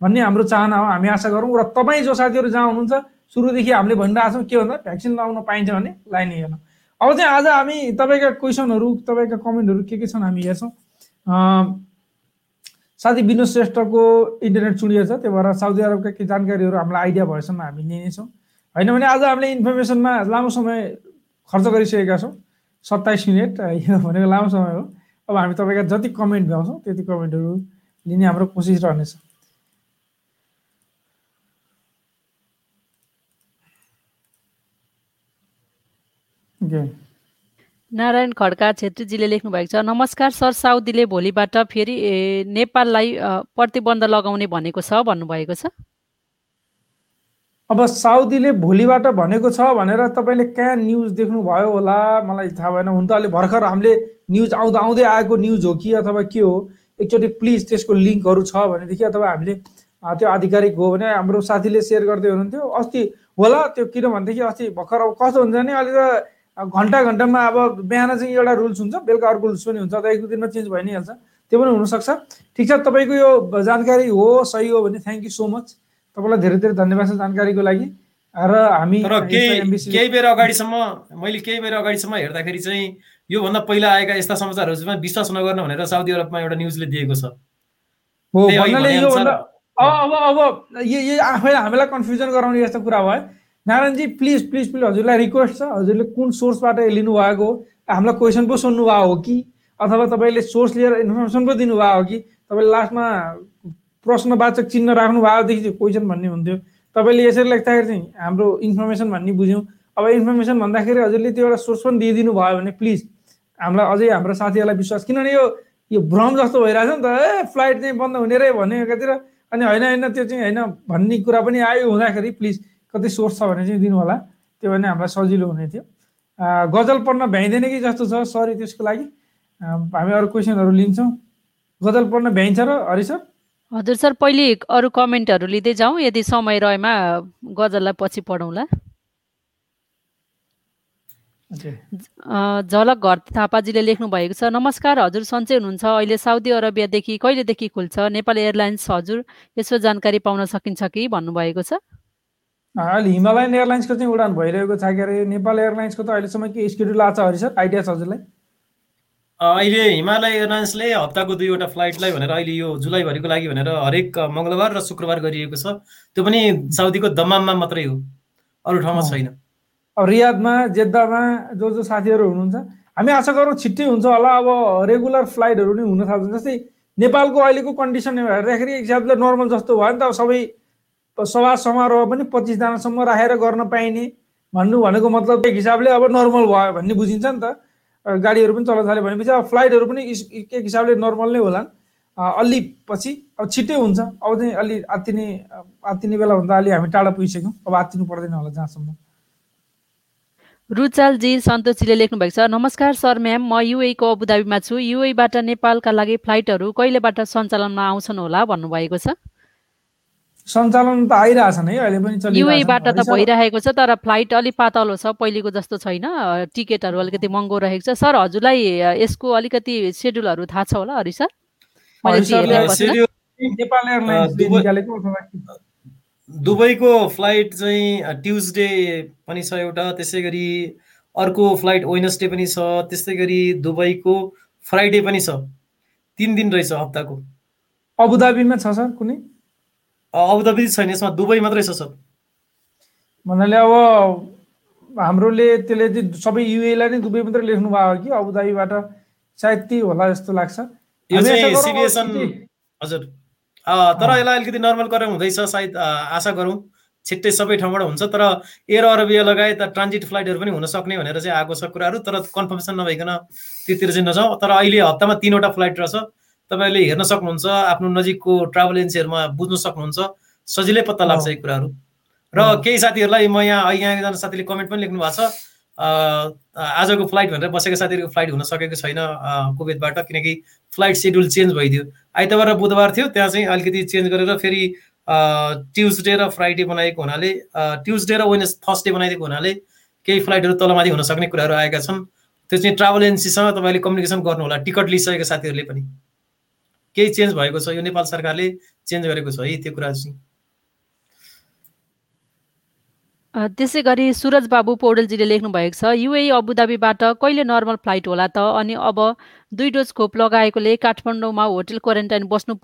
भन्ने हाम्रो चाहना हो। हामी आशा गरौँ। र तपाईँ जो साथीहरू जहाँ हुनुहुन्छ सुरुदेखि हामीले भनिरहेको छौँ के भन्दा भ्याक्सिन लाउन पाइन्छ भने लाइनै हेर्नु अब चाहिँ आज हामी तपाईँका क्वेसनहरू तपाईँका कमेन्टहरू के के छन् हामी हेर्छौँ। साथी विनोद श्रेष्ठको इन्टरनेट चुडिएको छ त्यही भएर साउदी अरबका केही जानकारीहरू हामीलाई आइडिया भएसम्म हामी लिनेछौँ। होइन भने आज हामीले इन्फर्मेसनमा लामो समय खर्च गरिसकेका छौँ। सत्ताइस मिनट यो भनेको लामो समय हो। अब हामी तपाईँका जति कमेन्ट भ्याउँछौँ त्यति कमेन्टहरू लिने हाम्रो कोसिस रहनेछ। नारायण खड्का छेत्रीजीले लेख्नु भएको छ नमस्कार सर साउदीले भोलिबाट फेरि नेपाललाई प्रतिबन्ध लगाउने भनेको छ भन्नुभएको छ। अब साउदीले भोलिबाट भनेको छ भनेर तपाईँले कहाँ न्युज देख्नुभयो होला? मलाई थाहा भएन। हुन त अहिले भर्खर हामीले न्युज आउँदा आउँदै आएको न्युज हो कि अथवा के हो? एकचोटि प्लिज त्यसको लिङ्कहरू छ भनेदेखि अथवा हामीले त्यो आधिकारिक हो भने हाम्रो साथीले सेयर गर्दै हुनुहुन्थ्यो। अस्ति होला त्यो किनभनेदेखि अस्ति भर्खर अब कस्तो हुन्छ भने अहिले त घन्टा घन्टामा अब बिहान चाहिँ एउटा रुल्स हुन्छ बेलुका अर्को रुल्स पनि हुन्छ त एक दुई दिनमा चेन्ज भइ नै हाल्छ। त्यो पनि हुनसक्छ। ठिक छ तपाईँको यो जानकारी हो सही हो भने थ्याङ्क यू सो मच तपाईँलाई धेरै धेरै धन्यवाद छ जानकारीको लागि। र हामी केही बेर अगाडिसम्म मैले केही बेर अगाडिसम्म हेर्दाखेरि चाहिँ योभन्दा पहिला आएका यस्ता समाचारहरूमा विश्वास नगर्नु भनेर साउदी अरबमा एउटा न्युजले दिएको छ। अब अब यो आफैलाई हामीलाई कन्फ्युजन गराउने जस्तो कुरा भयो। नारायणजी प्लिज प्लिज प्लिज हजुरलाई रिक्वेस्ट छ। हजुरले कुन सोर्सबाट लिनुभएको हो? हामीलाई क्वेसन पो सोध्नुभएको हो कि? अथवा तपाईँले सोर्स लिएर इन्फर्मेसन पो दिनुभएको हो कि? तपाईँले लास्टमा प्रश्नवाचक चिन्ह राख्नु भएदेखि चाहिँ क्वेसन भन्ने हुन्थ्यो। तपाईँले यसरी लेख्दाखेरि चाहिँ हाम्रो इन्फर्मेसन भन्ने बुझ्यौँ। अब इन्फर्मेसन भन्दाखेरि हजुरले त्यो एउटा सोर्स पनि दिइदिनु भयो भने प्लिज हामीलाई अझै हाम्रो साथीहरूलाई विश्वास। किनभने यो यो भ्रम जस्तो भइरहेछ नि त ए फ्लाइट चाहिँ बन्द हुने रे भन्ने एकातिर। अनि होइन होइन त्यो चाहिँ होइन भन्ने कुरा पनि आयो हुँदाखेरि प्लिज कति सोर्स छ भने चाहिँ दिनु होला। त्यो भने हामीलाई सजिलो हुने थियो। गजल पढ्न भ्याइँदैन कि जस्तो छ? सरी त्यसको लागि। हामी अरू क्वेसनहरू लिन्छौँ। गजल पढ्न भ्याइन्छ र हरि सर? हजुर सर पहिले अरू कमेन्टहरू लिँदै जाउँ यदि समय रहेमा गजललाई पछि पढौँला। झलक घर थापाजीले लेख्नु भएको छ नमस्कार हजुर सन्चै हुनुहुन्छ। अहिले साउदी अरबियादेखि कहिलेदेखि खुल्छ? नेपाल एयरलाइन्स हजुर। यसो जानकारी पाउन सकिन्छ कि? भन्नुभएको छ। अहिले हिमालयन एयरलाइन्सको चाहिँ उडान भइरहेको छ के अरे नेपाल एयरलाइन्सको त अहिलेसम्म के स्केड्युल आएको छ हरि सर? आइडिया छ हजुरलाई? अहिले हिमालय एयरलाइन्सले हप्ताको दुईवटा फ्लाइटलाई भनेर अहिले यो जुलाईभरिको लागि भनेर हरेक मङ्गलबार र शुक्रबार गरिएको छ। त्यो पनि साउदीको दमाममा मात्रै हो। अरू ठाउँमा छैन। अब रियादमा जेद्दामा जो जो साथीहरू हुनुहुन्छ हामी आशा गरौँ छिट्टै हुन्छ होला। अब रेगुलर फ्लाइटहरू नै हुन थाल्छ। जस्तै नेपालको अहिलेको कन्डिसन हेर्दाखेरि हिसाबले नर्मल जस्तो भयो नि त। सबै सभा समारोह पनि पच्चिसजनासम्म राखेर गर्न पाइने भन्नु भनेको मतलब एक हिसाबले अब नर्मल भयो भन्ने बुझिन्छ नि त। गाडीहरू पनि चल्न थाल्यो भनेपछि अब फ्लाइटहरू पनि एक हिसाबले नर्मल नै होलान्। अलि पछि अब छिट्टै हुन्छ। अब चाहिँ अलि आत्तिने आत्तिने बेला भन्दा अलि हामी टाढा पुगिसक्यौँ। अब आत्तिनु पर्दैन होला जहाँसम्म। रुचालजी सन्तोषजीले लेख्नु भएको छ नमस्कार सर म्याम म युएको अबुधाबीमा छु। युएबाट नेपालका लागि फ्लाइटहरू कहिलेबाट सञ्चालनमा आउँछन् होला भन्नुभएको छ? सञ्चालन त आइरहेछ नै अहिले पनि युएबाट त भइरहेको छ तर फ्लाइट अलिक पातलो छ पहिलेको जस्तो छैन। टिकटहरू अलिकति महँगो रहेको छ। सर हजुरलाई यसको अलिकति सेड्युलहरू थाहा छ होला हरि सर दुबईको फ्लाइट चाहिँ ट्युजडे पनि छ एउटा त्यसै गरी अर्को फ्लाइट वेनसडे पनि छ त्यस्तै गरी दुबईको फ्राइडे पनि छ। तिन दिन रहेछ हप्ताको। अबुधाबीमा छ सर कुनै? अबुधाबी छैन यसमा दुबई मात्रै छ सर भन्नाले अब हाम्रोले त्यसले चाहिँ सबै युएलाई नै दुबई मात्रै लेख्नु भयो कि अबुधाबीबाट सायद त्यही होला जस्तो लाग्छ. यो चाहिँ हजुर. तर यसलाई अलिकति नर्मल गरेर हुँदैछ सायद आशा गरौँ। छिट्टै सबै ठाउँबाट हुन्छ तर एयर अरबिया लगायत ट्रान्जिट फ्लाइटहरू पनि हुन सक्ने भनेर चाहिँ आएको छ कुराहरू तर कन्फर्मेसन नभइकन त्यतिर चाहिँ नजाउँ तर अहिले हप्तामा तिनवटा फ्लाइट रहेछ। तपाईँहरूले हेर्न सक्नुहुन्छ आफ्नो नजिकको ट्राभल एजेन्सीहरूमा बुझ्न सक्नुहुन्छ सजिलै पत्ता लाग्छ यी कुराहरू। र केही साथीहरूलाई म यहाँ यहाँ एकजना साथीले कमेन्ट पनि लेख्नु भएको छ। आजको फ्लाइट भनेर बसेको साथीहरूको फ्लाइट हुन सकेको छैन कुवेतबाट किनकि फ्लाइट सेड्युल चेन्ज भइदियो। आइतबार र बुधबार थियो त्यहाँ चाहिँ अलिकति चेन्ज गरेर फेरि ट्युजडे र फ्राइडे बनाएको हुनाले ट्युजडे र वेनेस थर्सडे बनाइदिएको हुनाले केही फ्लाइटहरू तलमाथि हुन सक्ने कुराहरू आएका छन्। त्यो चाहिँ ट्राभल एजेन्सीसँग तपाईँले कम्युनिकेसन गर्नु होला टिकट लिइसकेको साथीहरूले पनि। केही चेन्ज भएको छ यो नेपाल सरकारले चेन्ज गरेको छ है त्यो कुरा चाहिँ। त्यसै गरी सुरज बाबु पौडेलजीले लेख्नु भएको छ युए अबुधाबीबाट कहिले नर्मल फ्लाइट होला त? अनि अब दुई डोज खोप लगाएकोले काठमाडौँमा होटेल क्वारेन्टाइन बस्नु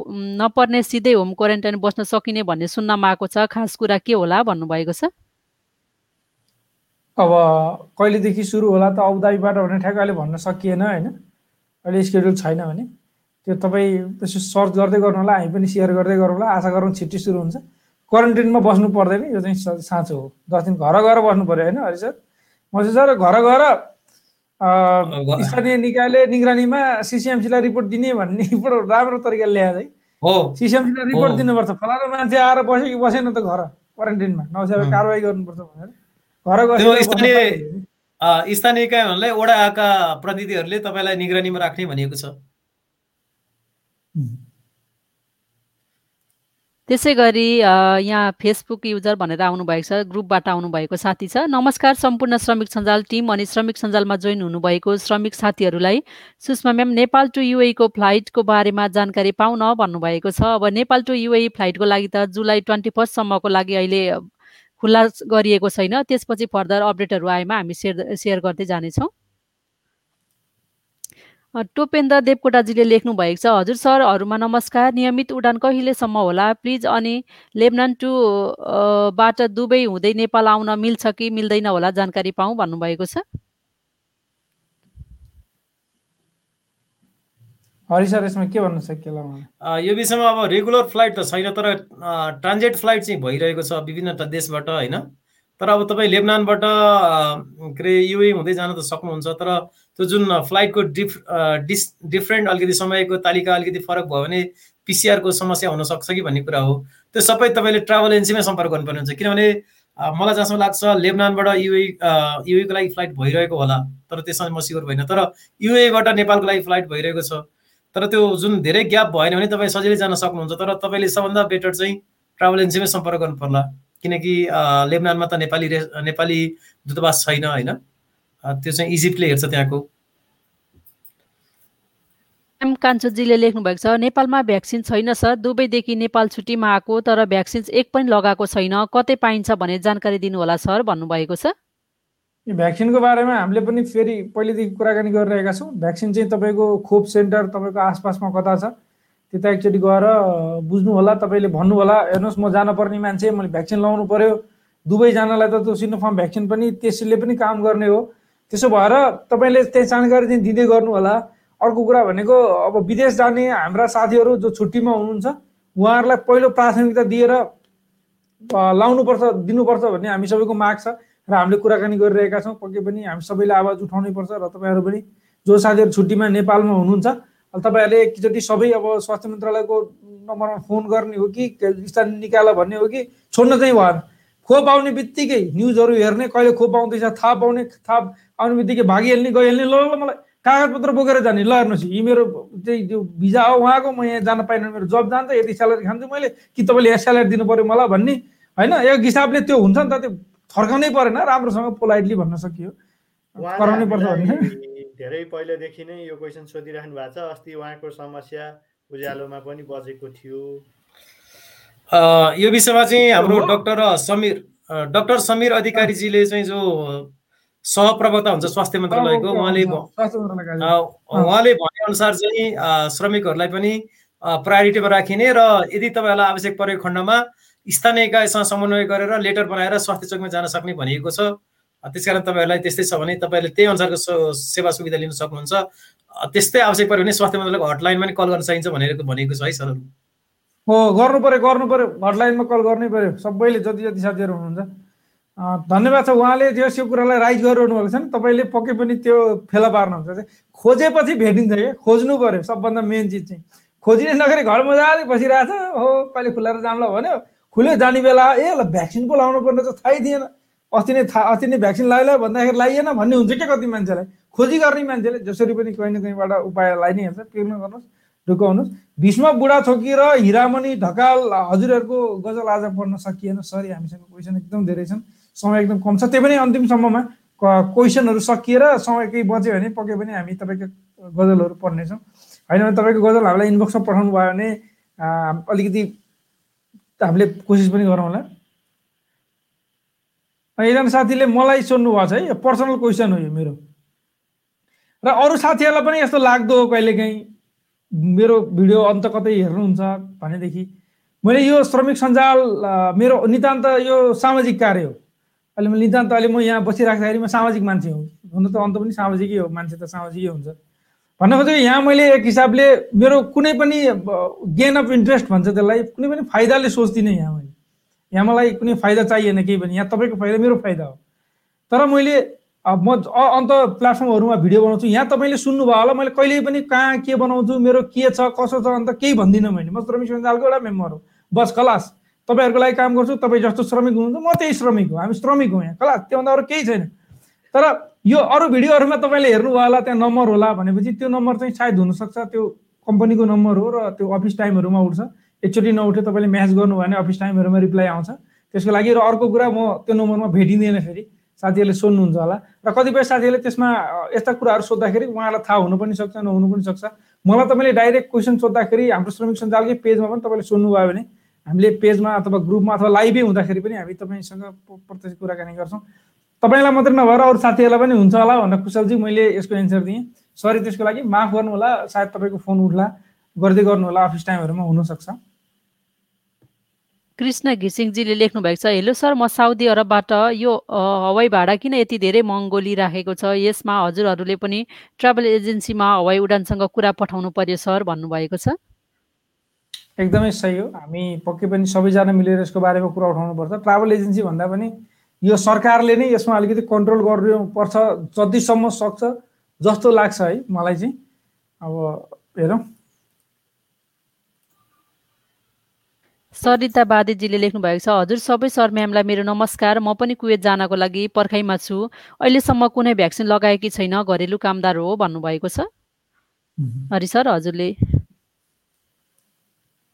नपर्ने सिधै होम क्वारेन्टाइन बस्न सकिने भन्ने सुन्नमा आएको छ। खास कुरा के होला भन्नुभएको छ? अब कहिलेदेखि सुरु होला त अबुधाबीबाट भने ठ्याक्क अहिले भन्न सकिएन होइन? अहिले स्केड्युल छैन भने। त्यो तपाईँ त्यसो सर्च गर्दै गर्नु होला हामी पनि सेयर गर्दै गरौँ होला आशा गरौँ छिट्टी सुरु हुन्छ। क्वारेन्टाइनमा बस्नु पर्दैन यो चाहिँ साँचो हो। दस दिन घर गएर बस्नु पऱ्यो होइन हरि सर? मसी सर घर गएर स्थानीय निकायले निगरानीमा सिसिएमसीलाई रिपोर्ट दिने भन्ने रिपोर्ट राम्रो तरिकाले ल्याएर है। सिसिएमसीलाई रिपोर्ट दिनुपर्छ। फलानु मान्छे आएर बस्यो कि बसेन त घर क्वारेन्टाइनमा नभए कारवाही गर्नुपर्छ भनेर। घर गएर स्थानीय इकाइहरूलाई आएका प्रतिनिधिहरूले तपाईँलाई निगरानीमा राख्ने भनिएको छ। त्यसै गरी यहाँ फेसबुक युजर भनेर आउनुभएको छ ग्रुपबाट आउनुभएको साथी छ। नमस्कार सम्पूर्ण श्रमिक सञ्जाल टिम अनि श्रमिक सञ्जालमा जोइन हुनुभएको श्रमिक साथीहरूलाई। सुषमा म्याम नेपाल टु युएको फ्लाइटको बारेमा जानकारी पाउन भन्नुभएको छ। अब नेपाल टु युए फ्लाइटको लागि त जुलाई ट्वेन्टी फर्स्टसम्मको लागि अहिले खुल्ला गरिएको छैन। त्यसपछि फर्दर अपडेटहरू आएमा हामी सेयर सेयर गर्दै जानेछौँ। टोपेन्द्र देवकोटाजीले लेख्नु भएको छ। हजुर सरहरूमा नमस्कार। नियमित उडान कहिलेसम्म होला? प्लिज अनि लेबनान टु बाट दुबई हुँदै नेपाल आउन मिल्छ कि मिल्दैन होला जानकारी पाऊँ भन्नुभएको छ। हरि सर यसमा के भन्न सकिएला यो विषयमा अब रेगुलर फ्लाइट त छैन तर ट्रान्जिट फ्लाइट चाहिँ भइरहेको छ विभिन्न देशबाट होइन? तर अब तपाईँ लेबनानबाट के अरे युए हुँदै जान त सक्नुहुन्छ तर त्यो जुन फ्लाइटको डिफ डिस डिफ्रेन्ट अलिकति समयको तालिका अलिकति फरक भयो भने पिसिआरको समस्या हुनसक्छ कि भन्ने कुरा हो। त्यो सबै तपाईँले ट्राभल एजेन्सीमै सम्पर्क गर्नुपर्ने हुन्छ किनभने मलाई जहाँसम्म लाग्छ लेबनानबाट युए युएको लागि फ्लाइट भइरहेको होला तर त्यसमा म सियोर भएन तर युएबाट नेपालको लागि फ्लाइट भइरहेको छ तर त्यो जुन धेरै ग्याप भएन भने तपाईँ सजिलै जान सक्नुहुन्छ तर तपाईँले सबभन्दा बेटर चाहिँ ट्राभल एजेन्सीमै सम्पर्क गर्नु पर्ला किनकि लेबनानमा त नेपाली नेपाली दूतावास छैन होइन? त्यो चाहिँ इजिप्टले हेर्छ त्यहाँको। एम कान्छोजीले लेख्नु भएको छ नेपालमा भ्याक्सिन छैन सर दुबईदेखि नेपाल छुट्टीमा आएको तर भ्याक्सिन एक पनि लगाएको छैन कतै पाइन्छ भने जानकारी दिनुहोला सर भन्नुभएको छ। भ्याक्सिनको बारेमा हामीले पनि फेरि पहिलेदेखि कुराकानी गरिरहेका छौँ। भ्याक्सिन चाहिँ तपाईँको खोप सेन्टर तपाईँको आसपासमा कता छ? त्यता एकचोटि गएर बुझ्नु होला तपाईँले भन्नु होला हेर्नुहोस् म जानुपर्ने मान्छे मैले भ्याक्सिन लाउनु पऱ्यो दुबई जानलाई त त्यो सिनोफार्म भ्याक्सिन पनि त्यसले पनि काम गर्ने हो। त्यसो भएर तपाईँले त्यही जानकारी चाहिँ दिँदै गर्नु होला अर्को कुरा भनेको अब विदेश जाने हाम्रा साथीहरू जो छुट्टीमा हुनुहुन्छ उहाँहरूलाई पहिलो प्राथमिकता दिएर लाउनुपर्छ दिनुपर्छ भन्ने हामी सबैको माग छ र हामीले कुराकानी गरिरहेका छौँ। पक्कै पनि हामी सबैले आवाज उठाउनै पर्छ र तपाईँहरू पनि जो साथीहरू छुट्टीमा नेपालमा हुनुहुन्छ तपाईँहरूले एकचोटि सबै अब स्वास्थ्य मन्त्रालयको नम्बरमा फोन गर्ने हो कि स्थान निकाल भन्ने हो कि छोड्न चाहिँ भएन खोप आउने बित्तिकै न्युजहरू हेर्ने कहिले खोप आउँदैछ थाहा पाउने थाहा आउने बित्तिकै भागिहाल्ने गइहाल्ने ल ल मलाई कागजपत्र बोकेर जाने। ल हेर्नुहोस् यी मेरो चाहिँ त्यो भिजा हो उहाँको म यहाँ जान पाइनँ मेरो जब जान्छ यति स्यालेरी खान्छु मैले कि तपाईँले यहाँ स्यालेरी दिनु पऱ्यो मलाई भन्ने। होइन एक हिसाबले त्यो हुन्छ नि त त्यो फर्काउनै परेन राम्रोसँग पोलाइटली भन्न सकियो। कराउनै पर्छ भन्ने। धेरै पहिलेदेखि नै यो क्वेसन सोधिराख्नु भएको छ। अस्ति उहाँको समस्या उज्यालोमा पनि बजेको थियो। यो विषयमा चाहिँ हाम्रो डक्टर समीर डक्टर समीर अधिकारीजीले चाहिँ जो सहप्रवक्ता हुन्छ स्वास्थ्य मन्त्रालयको उहाँले उहाँले भनेअनुसार चाहिँ श्रमिकहरूलाई पनि प्रायोरिटीमा राखिने र यदि तपाईँहरूलाई आवश्यक परेको खण्डमा स्थानीय इकाइसँग समन्वय गरेर लेटर बनाएर स्वास्थ्य चौकमा जान सक्ने भनिएको छ। त्यस कारण तपाईँहरूलाई त्यस्तै छ भने तपाईँहरूले त्यही अनुसारको सेवा सुविधा लिन सक्नुहुन्छ। त्यस्तै आवश्यक पऱ्यो भने स्वास्थ्य मन्त्रालयको हटलाइनमा पनि कल गर्न सकिन्छ भनेर भनेको छ है सरहरू। हो गर्नु पऱ्यो गर्नु पऱ्यो हटलाइनमा कल गर्नै पऱ्यो सबैले जति जति साथीहरू हुनुहुन्छ। धन्यवाद छ उहाँले त्यो त्यो कुरालाई राइज गरिरहनु भएको छ नि। तपाईँले पक्कै पनि त्यो फेला पार्नुहुन्छ। खोजेपछि भेटिन्छ क्या। खोज्नु पऱ्यो सबभन्दा मेन चिज चाहिँ। खोजिने नगरी घर मजाले बसिरहेछ। हो कहिले खुलाएर जान्ला भन्यो। खुल्यो जाने बेला ए ल भ्याक्सिन पो लाउनु पर्ने त थाहै थिएन। अस्ति नै थाहा अस्ति नै भ्याक्सिन लगायो भन्दाखेरि लाइएन भन्ने हुन्छ क्या कति मान्छेलाई? खोजी गर्ने मान्छेले जसरी पनि कहीँ न कहीँबाट उपाय लाइ नै हेर्छ पिर्नु गर्नुहोस् ढुकाउनुहोस् भीष्म बुढा छोकी र हिरामणि ढकाल हजुरहरूको गजल आज पढ्न सकिएन। सरी हामीसँग क्वेसन एकदम धेरै छन्। समय एकदम कम छ। त्यही पनि अन्तिमसम्ममा क्वेसनहरू सकिएर समय केही बच्यो भने पक्कै पनि हामी तपाईँको गजलहरू पढ्नेछौँ। होइन भने तपाईँको गजल हामीलाई इनबक्समा पठाउनु भयो भने अलिकति हामीले कोसिस पनि गरौँ एकजना साथीले मलाई सोध्नु भएको छ है पर्सनल क्वेसन हो यो मेरो। र अरू साथीहरूलाई पनि यस्तो लाग्दो हो कहिलेकाहीँ। मेरो भिडियो अन्त कतै हेर्नुहुन्छ भनेदेखि मैले यो श्रमिक सञ्जाल मेरो नितान्त यो सामाजिक कार्य हो। अहिले म नितान्त अहिले म यहाँ बसिराख्दाखेरि म सामाजिक मान्छे हुँ। हुन त अन्त पनि सामाजिकै हो मान्छे त सामाजिकै हुन्छ। भन्न खोजेको यहाँ मैले एक हिसाबले मेरो कुनै पनि गेन अफ इन्ट्रेस्ट भन्छ त्यसलाई कुनै पनि फाइदाले सोच्दिनँ यहाँ मैले। यहाँ मलाई कुनै फाइदा चाहिएन केही पनि। यहाँ तपाईँको फाइदा मेरो फाइदा हो। तर मैले म अन्त प्लेटफर्महरूमा भिडियो बनाउँछु। यहाँ तपाईँले सुन्नुभयो होला। मैले कहिले पनि कहाँ के बनाउँछु मेरो के छ कसो छ अन्त केही भन्दिनँ मैले। म श्रमिक सञ्जालको एउटा मेम्बर हो। बस खलास। तपाईँहरूको लागि काम गर्छु। तपाईँ जस्तो श्रमिक हुनुहुन्छ म त्यही श्रमिक हो। हामी श्रमिक हौँ यहाँ। खलास। त्योभन्दा अरू केही छैन। तर यो अरू भिडियोहरूमा तपाईँले हेर्नुभयो होला त्यहाँ नम्बर होला भनेपछि त्यो नम्बर चाहिँ सायद हुनसक्छ। त्यो कम्पनीको नम्बर हो र त्यो अफिस टाइमहरूमा उठ्छ। एकचोटि नउठ्यो तपाईँले म्याच गर्नुभयो भने अफिस टाइमहरूमा रिप्लाई आउँछ। त्यसको लागि र अर्को कुरा म त्यो नम्बरमा भेटिँदैन फेरि। साथीहरूले सोध्नुहुन्छ होला। र कतिपय साथीहरूले त्यसमा यस्ता कुराहरू सोद्धाखेरि उहाँलाई थाहा हुनु पनि सक्छ नहुनु पनि सक्छ। मलाई तपाईँले डाइरेक्ट क्वेसन सोद्धाखेरि हाम्रो श्रमिक सञ्जालकै पेजमा पनि तपाईँले सोध्नुभयो भने हामीले पेजमा अथवा ग्रुपमा अथवा लाइभै हुँदाखेरि पनि हामी तपाईँसँग प्रत्यक्ष कुराकानी गर्छौँ। तपाईँलाई मात्रै नभएर अरू साथीहरूलाई पनि हुन्छ होला भनेर कुशलजी मैले यसको एन्सर दिएँ। सरी त्यसको लागि माफ गर्नु होला। सायद तपाईँको फोन उठ्ला गर्दै गर्नु होला अफिस टाइमहरूमा हुनसक्छ। कृष्ण घिसिङजीले लेख्नु भएको छ हेलो सर म साउदी अरबबाट यो हवाई भाडा किन यति धेरै महँगो लिइराखेको छ? यसमा हजुरहरूले पनि ट्राभल एजेन्सीमा हवाई उडानसँग कुरा पठाउनु पर्यो सर भन्नुभएको छ। एकदमै सही हो। हामी पक्कै पनि सबैजना मिलेर यसको बारेमा कुरा उठाउनु पर्छ। ट्राभल एजेन्सी भन्दा पनि यो सरकारले नै यसमा अलिकति कन्ट्रोल गर्नु पर्छ जतिसम्म सक्छ जस्तो लाग्छ है मलाई चाहिँ। अब हेरौँ। सरिता बादेजीले लेख्नु भएको छ हजुर सबै सर म्यामलाई मेरो नमस्कार। म पनि कुवेत जानको लागि पर्खाइमा छु। अहिलेसम्म कुनै भ्याक्सिन लगाएकी छैन घरेलु कामदार हो भन्नुभएको छ? हरि सर हजुरले।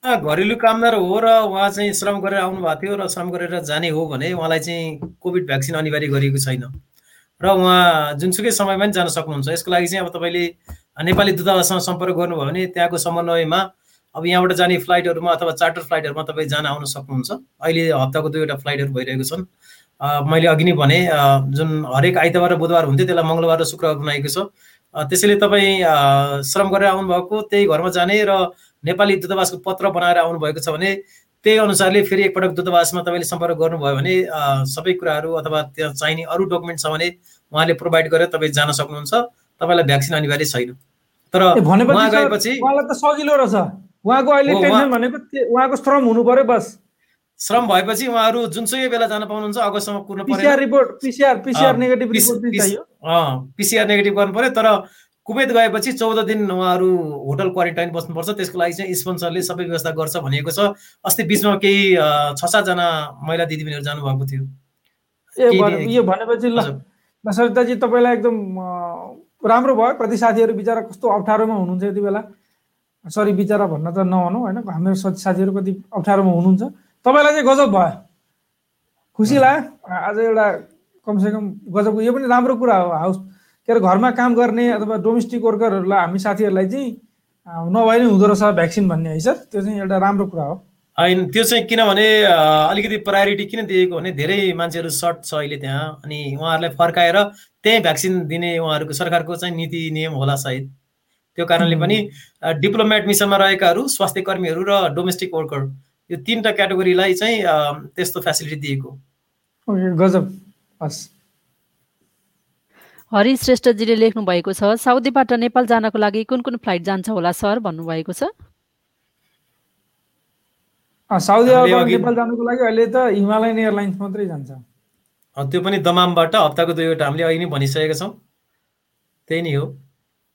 घरेलु कामदार हो र उहाँ चाहिँ श्रम गरेर आउनु भएको थियो र श्रम गरेर जाने हो भने उहाँलाई चाहिँ कोभिड भ्याक्सिन अनिवार्य गरिएको छैन। र उहाँ जुनसुकै समयमा पनि जान सक्नुहुन्छ। यसको लागि चाहिँ अब तपाईँले नेपाली दूतावाससँग सम्पर्क गर्नुभयो भने त्यहाँको समन्वयमा अब यहाँबाट जाने फ्लाइटहरूमा अथवा चार्टर फ्लाइटहरूमा तपाईँ जान आउन सक्नुहुन्छ। अहिले हप्ताको दुईवटा फ्लाइटहरू भइरहेको छन्। मैले अघि नै भने जुन हरेक आइतबार र बुधबार हुन्थ्यो त्यसलाई मङ्गलबार र शुक्रबार बनाएको छ। त्यसैले तपाईँ श्रम गरेर आउनुभएको त्यही घरमा जाने र नेपाली दूतावासको पत्र बनाएर आउनुभएको छ भने त्यही अनुसारले फेरि एकपटक दूतावासमा तपाईँले सम्पर्क गर्नुभयो भने सबै कुराहरू अथवा त्यहाँ चाहिने अरू डकुमेन्ट छ भने उहाँले प्रोभाइड गरेर तपाईँ जान सक्नुहुन्छ। तपाईँलाई भ्याक्सिन अनिवार्य छैन। तर सजिलो रहेछ। उहाँको अहिले टेन्सन भनेको उहाँको श्रम हुनु पर्यो बस। श्रम भएपछि उहाँहरू जुनसुकै बेला जान पाउनुहुन्छ अगस्तसम्म कुर्नु पर्यो report PCR PCR negative PCR negative गर्नु पर्यो तर कुवेत गएपछि चौध दिन उहाँहरू होटल क्वारेन्टाइन बस्नुपर्छ त्यसको लागि चाहिँ स्पोन्सरले सबै व्यवस्था गर्छ भनिएको छ। अस्ति बिचमा केही छ सातजना महिला दिदीबहिनीहरू जानुभएको थियो। ए यो भनेपछि ल। सरिताजी तपाईँलाई एकदम राम्रो भयो। कति साथीहरू बिचरा कस्तो अप्ठ्यारोमा हुनुहुन्छ यति बेला? सरी बिचरा भन्न त नभनौँ होइन? हाम्रो साथीहरू कति अप्ठ्यारोमा हुनुहुन्छ। तपाईँलाई चाहिँ गजब भयो। खुसी लाग्यो? आज एउटा कमसेकम गजबको यो पनि राम्रो कुरा हो। हाउस के अरे घरमा काम गर्ने अथवा डोमेस्टिक वर्करहरूलाई हामी साथीहरूलाई चाहिँ नभए नै हुँदो रहेछ भ्याक्सिन भन्ने है सर? त्यो चाहिँ एउटा राम्रो कुरा हो। होइन त्यो चाहिँ किनभने अलिकति प्रायोरिटी किन दिएको भने धेरै मान्छेहरू सर्ट छ अहिले त्यहाँ अनि उहाँहरूलाई फर्काएर त्यहीँ भ्याक्सिन दिने उहाँहरूको सरकारको चाहिँ नीति नियम होला सायद। त्यो कारणले पनि डिप्लोमेट मिसनमा रहेकाहरू स्वास्थ्य कर्मीहरू र डोमेस्टिक वर्कर यो तिनवटा क्याटेगोरीलाई चाहिँ त्यस्तो फेसिलिटी दिएको। गजब। हस्। हरि श्रेष्ठजीले लेख्नु भएको छ साउदीबाट नेपाल जानको लागि कुन कुन फ्लाइट जान्छ होला सर? भन्नुभएको छ। साउदी अरब नेपाल जानुको लागि अहिले त हिमालयन एयरलाइन्स मात्रै जान्छ। त्यो पनि दमामबाट हप्ताको दुईवटा हामीले अहिले नै भनिसकेका छौँ। त्यही नै हो।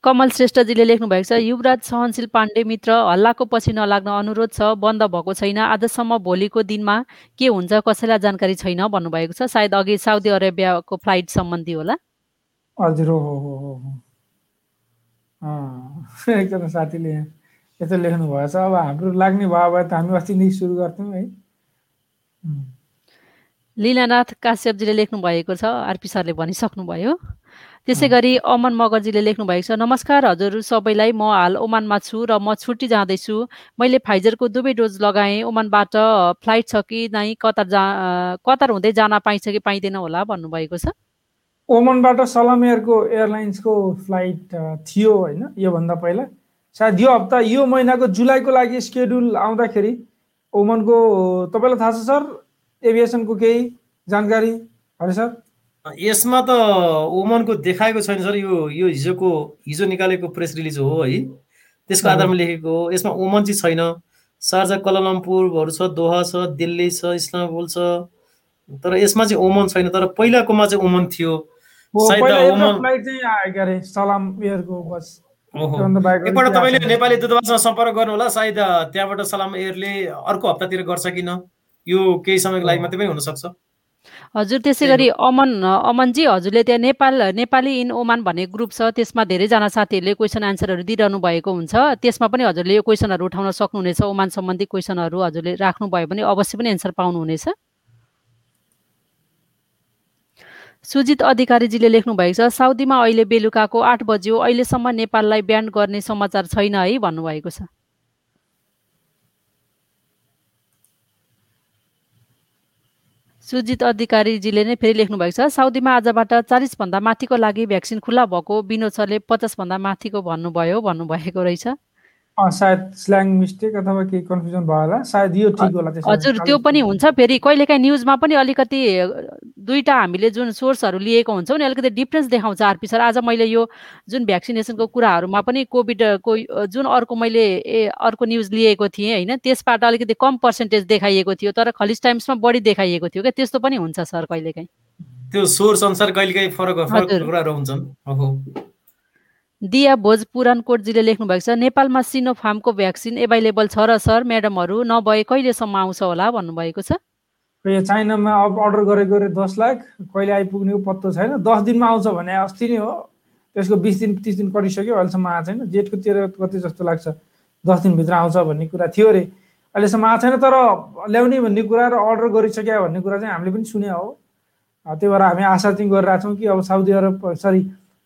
कमल श्रेष्ठजीले लेख्नु भएको छ युवराज सहनशील पाण्डे मित्र हल्लाको पछि नलाग्न अनुरोध छ बन्द भएको छैन आजसम्म भोलिको दिनमा के हुन्छ कसैलाई जानकारी छैन भन्नुभएको छ। सायद अघि साउदी अरेबियाको फ्लाइट सम्बन्धी होला। हजुर हो हो हो एकजना साथीले यस्तो लेख्नु भएछ अब हाम्रो लाग्ने भयो भए त हामी अस्ति नै सुरु गर्थ्यौँ है। लीलानाथ काश्यपजीले लेख्नु भएको छ आरपी सरले भनिसक्नुभयो। त्यसै गरी अमन मगरजीले लेख्नु भएको छ नमस्कार हजुर सबैलाई म हाल ओमानमा छु र म छुट्टी जाँदैछु। मैले फाइजरको दुवै डोज लगाएँ। ओमानबाट फ्लाइट छ कि नै कतार जा कतार हुँदै जान पाइन्छ कि पाइँदैन होला भन्नुभएको छ? ओमनबाट सलाम एयरको एयरलाइन्सको फ्लाइट थियो होइन योभन्दा पहिला। सायद यो हप्ता यो महिनाको जुलाईको लागि स्केड्युल आउँदाखेरि ओमनको तपाईँलाई थाहा छ सर? एभिएसनको केही जानकारी? हरे सर? यसमा त ओमनको देखाएको छैन सर यो यो हिजोको हिजो निकालेको प्रेस रिलिज हो है। त्यसको आधारमा लेखेको हो। यसमा ओमन चाहिँ छैन। सार्जा कलालम्पुरहरू छ दोहा छ दिल्ली छ इस्लामाबुल छ। तर यसमा चाहिँ ओमन छैन। तर पहिलाकोमा चाहिँ ओमन थियो। एकपल्ट तपाईँले नेपाली दूतावासमा सम्पर्क गर्नु होला सायद त्यहाँबाट सलाम एयरले अर्को हप्तातिर गर्छ किन यो केही समयको लागि मात्रै पनि हुनसक्छ। हजुर त्यसै गरी अमन अमनजी हजुरले त्यहाँ नेपाल नेपाली इन ओमान भन्ने ग्रुप छ त्यसमा धेरैजना साथीहरूले क्वेसन एन्सरहरू दिइरहनु भएको हुन्छ। त्यसमा पनि हजुरले यो क्वेसनहरू उठाउन सक्नुहुनेछ ओमान सम्बन्धी क्वेसनहरू हजुरले राख्नुभयो भने अवश्य पनि एन्सर पाउनुहुनेछ। सुजित अधिकारीजीले लेख्नु भएको छ साउदीमा अहिले बेलुकाको आठ बज्यो अहिलेसम्म नेपाललाई ब्यान्ड गर्ने समाचार छैन है भन्नुभएको छ। सुजित अधिकारीजीले नै फेरि लेख्नु भएको छ साउदीमा आजबाट चालिसभन्दा माथिको लागि भ्याक्सिन खुल्ला भएको विनोद सरले पचासभन्दा माथिको भन्नुभयो भन्नुभएको रहेछ। सायद स्ल्याङ मिस्टेक अथवा केही कन्फ्युजन भयो होला। सायद यो ठिक होला हजुर त्यो पनि हुन्छ। फेरि कहिलेकाहीँ न्युजमा पनि अलिकति दुईवटा हामीले जुन सोर्सहरू लिएको हुन्छौँ नि अलिकति डिफ्रेन्स देखाउँछ आरपी सर आज मैले यो जुन भ्याक्सिनेसनको कुराहरूमा पनि कोभिडको जुन अर्को मैले ए अर्को न्युज लिएको थिएँ होइन त्यसबाट अलिकति कम पर्सेन्टेज देखाइएको थियो तर खलिस टाइम्समा बढी देखाइएको थियो क्या? त्यस्तो पनि हुन्छ सर कहिलेकाहीँ। त्यो सोर्स अनुसार कहिलेकाहीँ फरक फरक कुराहरू हुन्छन्। दिया भोज पुरानकोटजीले लेख्नु भएको छ नेपालमा सिनोफार्मको भ्याक्सिन एभाइलेबल छ र सर म्याडमहरू नभए कहिलेसम्म आउँछ होला भन्नुभएको छ? चाइनामा अब अर्डर गरेको रे दस लाख कहिले आइपुग्नेको पत्तो छैन। दस दिनमा आउँछ भने अस्ति नै हो। त्यसको बिस दिन तिस दिन कटिसक्यो अहिलेसम्म आएको छैन। जेठको तेह्र कति जस्तो लाग्छ। दस दिनभित्र आउँछ भन्ने कुरा थियो अरे। अहिलेसम्म आएको छैन तर ल्याउने भन्ने कुरा र अर्डर गरिसक्यो भन्ने कुरा चाहिँ हामीले पनि सुने हो। त्यही भएर हामी आशा चाहिँ गरिरहेको छौँ कि अब साउदी अरब सरी